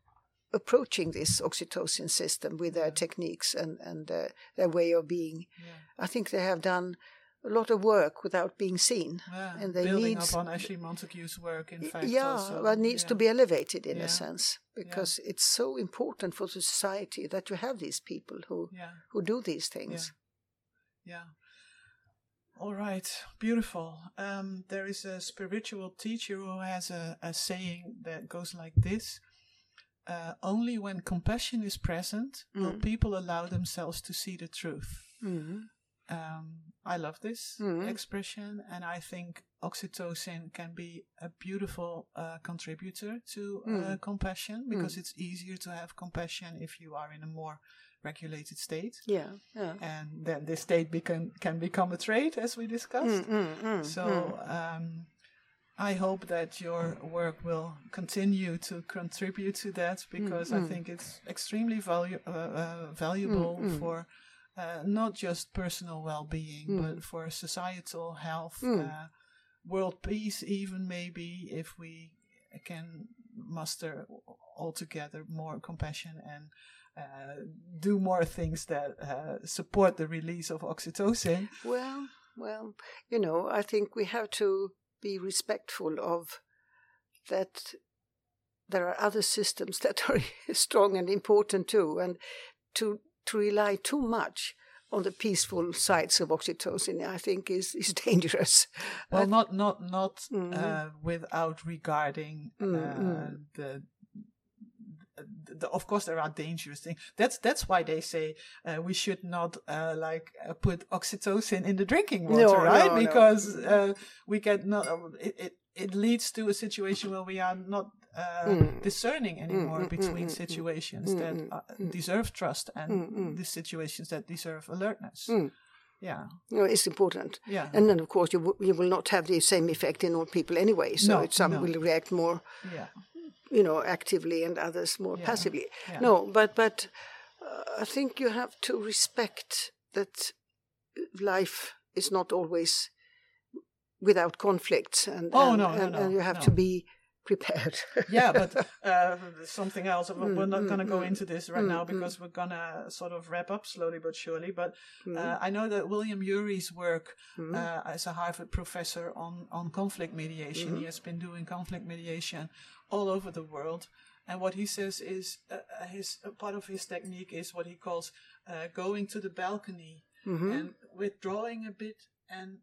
approaching this oxytocin system with their Yeah. techniques and and uh, their way of being. yeah. I think they have done a lot of work without being seen. Yeah, and they building need- upon Ashley Montagu's work, in fact. yeah, also. but needs to be elevated in Yeah. a sense because it's so important for the society that you have these people who Yeah, who do these things. yeah. All right, beautiful. Um, there is a spiritual teacher who has a, a saying that goes like this uh, Only when compassion is present will Mm. people allow themselves to see the truth. Mhm. Um, I love this Mhm. expression, and I think oxytocin can be a beautiful uh, contributor to uh, Mm. compassion because it's easier to have compassion if you are in a more regulated state, Yeah, yeah. and then this state become, can become a trait, as we discussed. Mm, mm, mm, So mm. um, I hope that your work will continue to contribute to that because I mm. think it's extremely valu- uh, uh, valuable Mm, mm. for uh, not just personal well-being Mm. but for societal health, Mm. uh, world peace, even maybe if we can muster altogether more compassion and uh, do more things that uh, support the release of oxytocin. Well, well, you know, I think we have to be respectful of that there are other systems that are strong and important too, and to to rely too much on the peaceful sides of oxytocin, I think is is dangerous. Well, not not not mm-hmm. uh, without regarding uh, mm-hmm. the the, of course there are dangerous things that's that's why they say uh, we should not uh, like uh, put oxytocin in the drinking water no, right no, because no. we get not it, it, it leads to a situation where we are not uh, mm. discerning anymore mm, mm, between mm, mm, situations that uh, deserve trust and the situations that deserve alertness. Yeah, no, it's important. Yeah, and then of course you w- you will not have the same effect in all people anyway. So no, some no. will react more, yeah. you know, actively and others more yeah. passively. Yeah. No, but but uh, I think you have to respect that life is not always without conflicts, and oh and, no, and, no, no, and you have to be prepared. yeah, but uh, something else. Mm, we're not mm, going to go mm, into this right mm, now mm. because we're going to sort of wrap up slowly but surely. But uh, I know that William Ury's work uh, as a Harvard professor on, on conflict mediation, he mm-hmm. has been doing conflict mediation all over the world. And what he says is uh, uh, his part of his technique is what he calls uh, going to the balcony mm-hmm. and withdrawing a bit and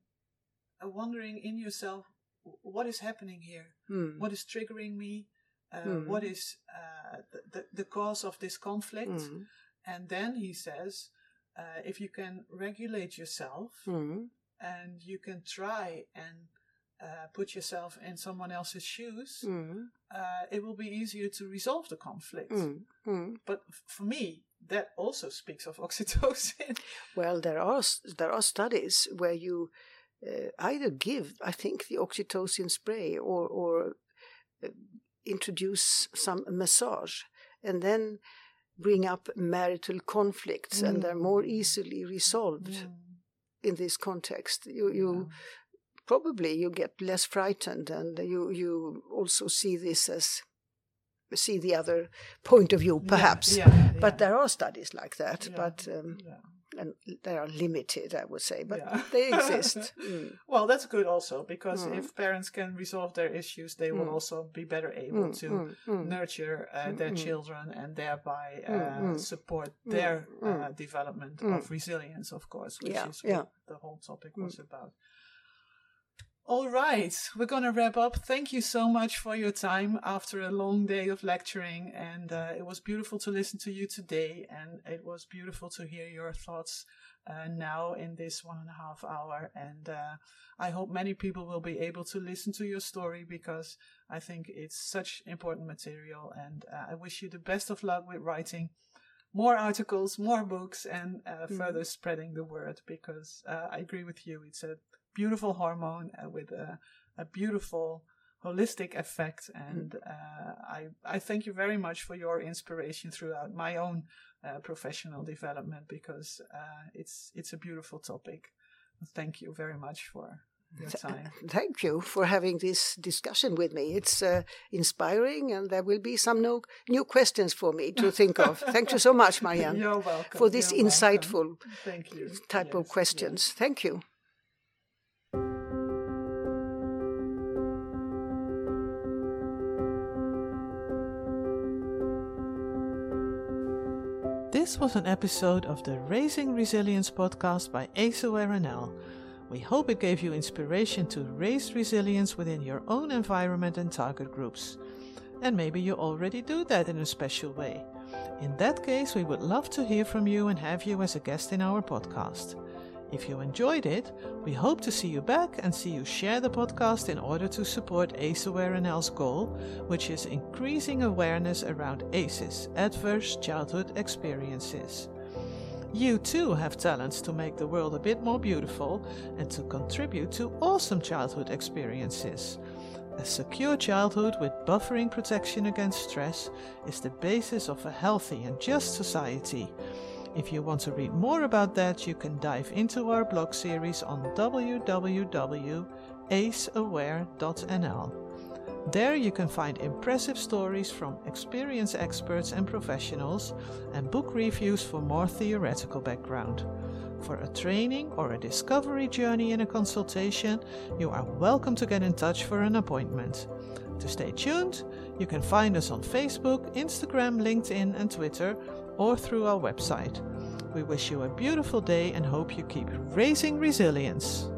wondering in yourself what is happening here? Mm. What is triggering me? Uh, mm. What is uh, the, the, cause of this conflict? Mm. And then he says, uh, if you can regulate yourself hmm. and you can try and uh, put yourself in someone else's shoes, hmm. uh, it will be easier to resolve the conflict. Hmm. But for me, that also speaks of oxytocin. Well, there are there are studies where you uh, either give, I think, the oxytocin spray or, or uh, introduce some massage and then bring up marital conflicts mm. and they're more mm. easily resolved mm. in this context. You, you yeah. probably you get less frightened and you, you also see this as see the other point of view perhaps yeah, yeah, but there are studies like that but um, they are limited, I would say, but yeah. they exist. mm. Well, that's good also because mm. if parents can resolve their issues, they will mm. also be better able mm, to mm, nurture uh, their children and thereby uh, support their uh, development of resilience, of course, which yeah. is what yeah. the whole topic was about. All right, we're going to wrap up. Thank you so much for your time after a long day of lecturing. And uh, it was beautiful to listen to you today. And it was beautiful to hear your thoughts uh, now in this one and a half hour. And uh, I hope many people will be able to listen to your story because I think it's such important material. And uh, I wish you the best of luck with writing more articles, more books, and mm. further spreading the word because uh, I agree with you. It's a beautiful hormone uh, with a, a, beautiful holistic effect. And uh, I, I thank you very much for your inspiration throughout my own uh, professional development because uh, it's it's a beautiful topic. Thank you very much for your time. Thank you for having this discussion with me. It's uh, inspiring, and there will be some no, new questions for me to think of. Thank you so much, Marianne. You're welcome. For this You're insightful Thank you. type yes, of questions. Yes. Thank you. This was an episode of the Raising Resilience podcast by AceAware NL. We hope it gave you inspiration to raise resilience within your own environment and target groups. And maybe you already do that in a special way. In that case, we would love to hear from you and have you as a guest in our podcast. If you enjoyed it, we hope to see you back and see you share the podcast in order to support AceAware NL's goal, which is increasing awareness around ACEs, adverse childhood experiences. You too have talents to make the world a bit more beautiful and to contribute to awesome childhood experiences. A secure childhood with buffering protection against stress is the basis of a healthy and just society. If you want to read more about that, you can dive into our blog series on www.aceaware.nl. There you can find impressive stories from experienced experts and professionals and book reviews for more theoretical background. For a training or a discovery journey in a consultation, you are welcome to get in touch for an appointment. To stay tuned, you can find us on Facebook, Instagram, LinkedIn, and Twitter, or through our website. We wish you a beautiful day and hope you keep raising resilience.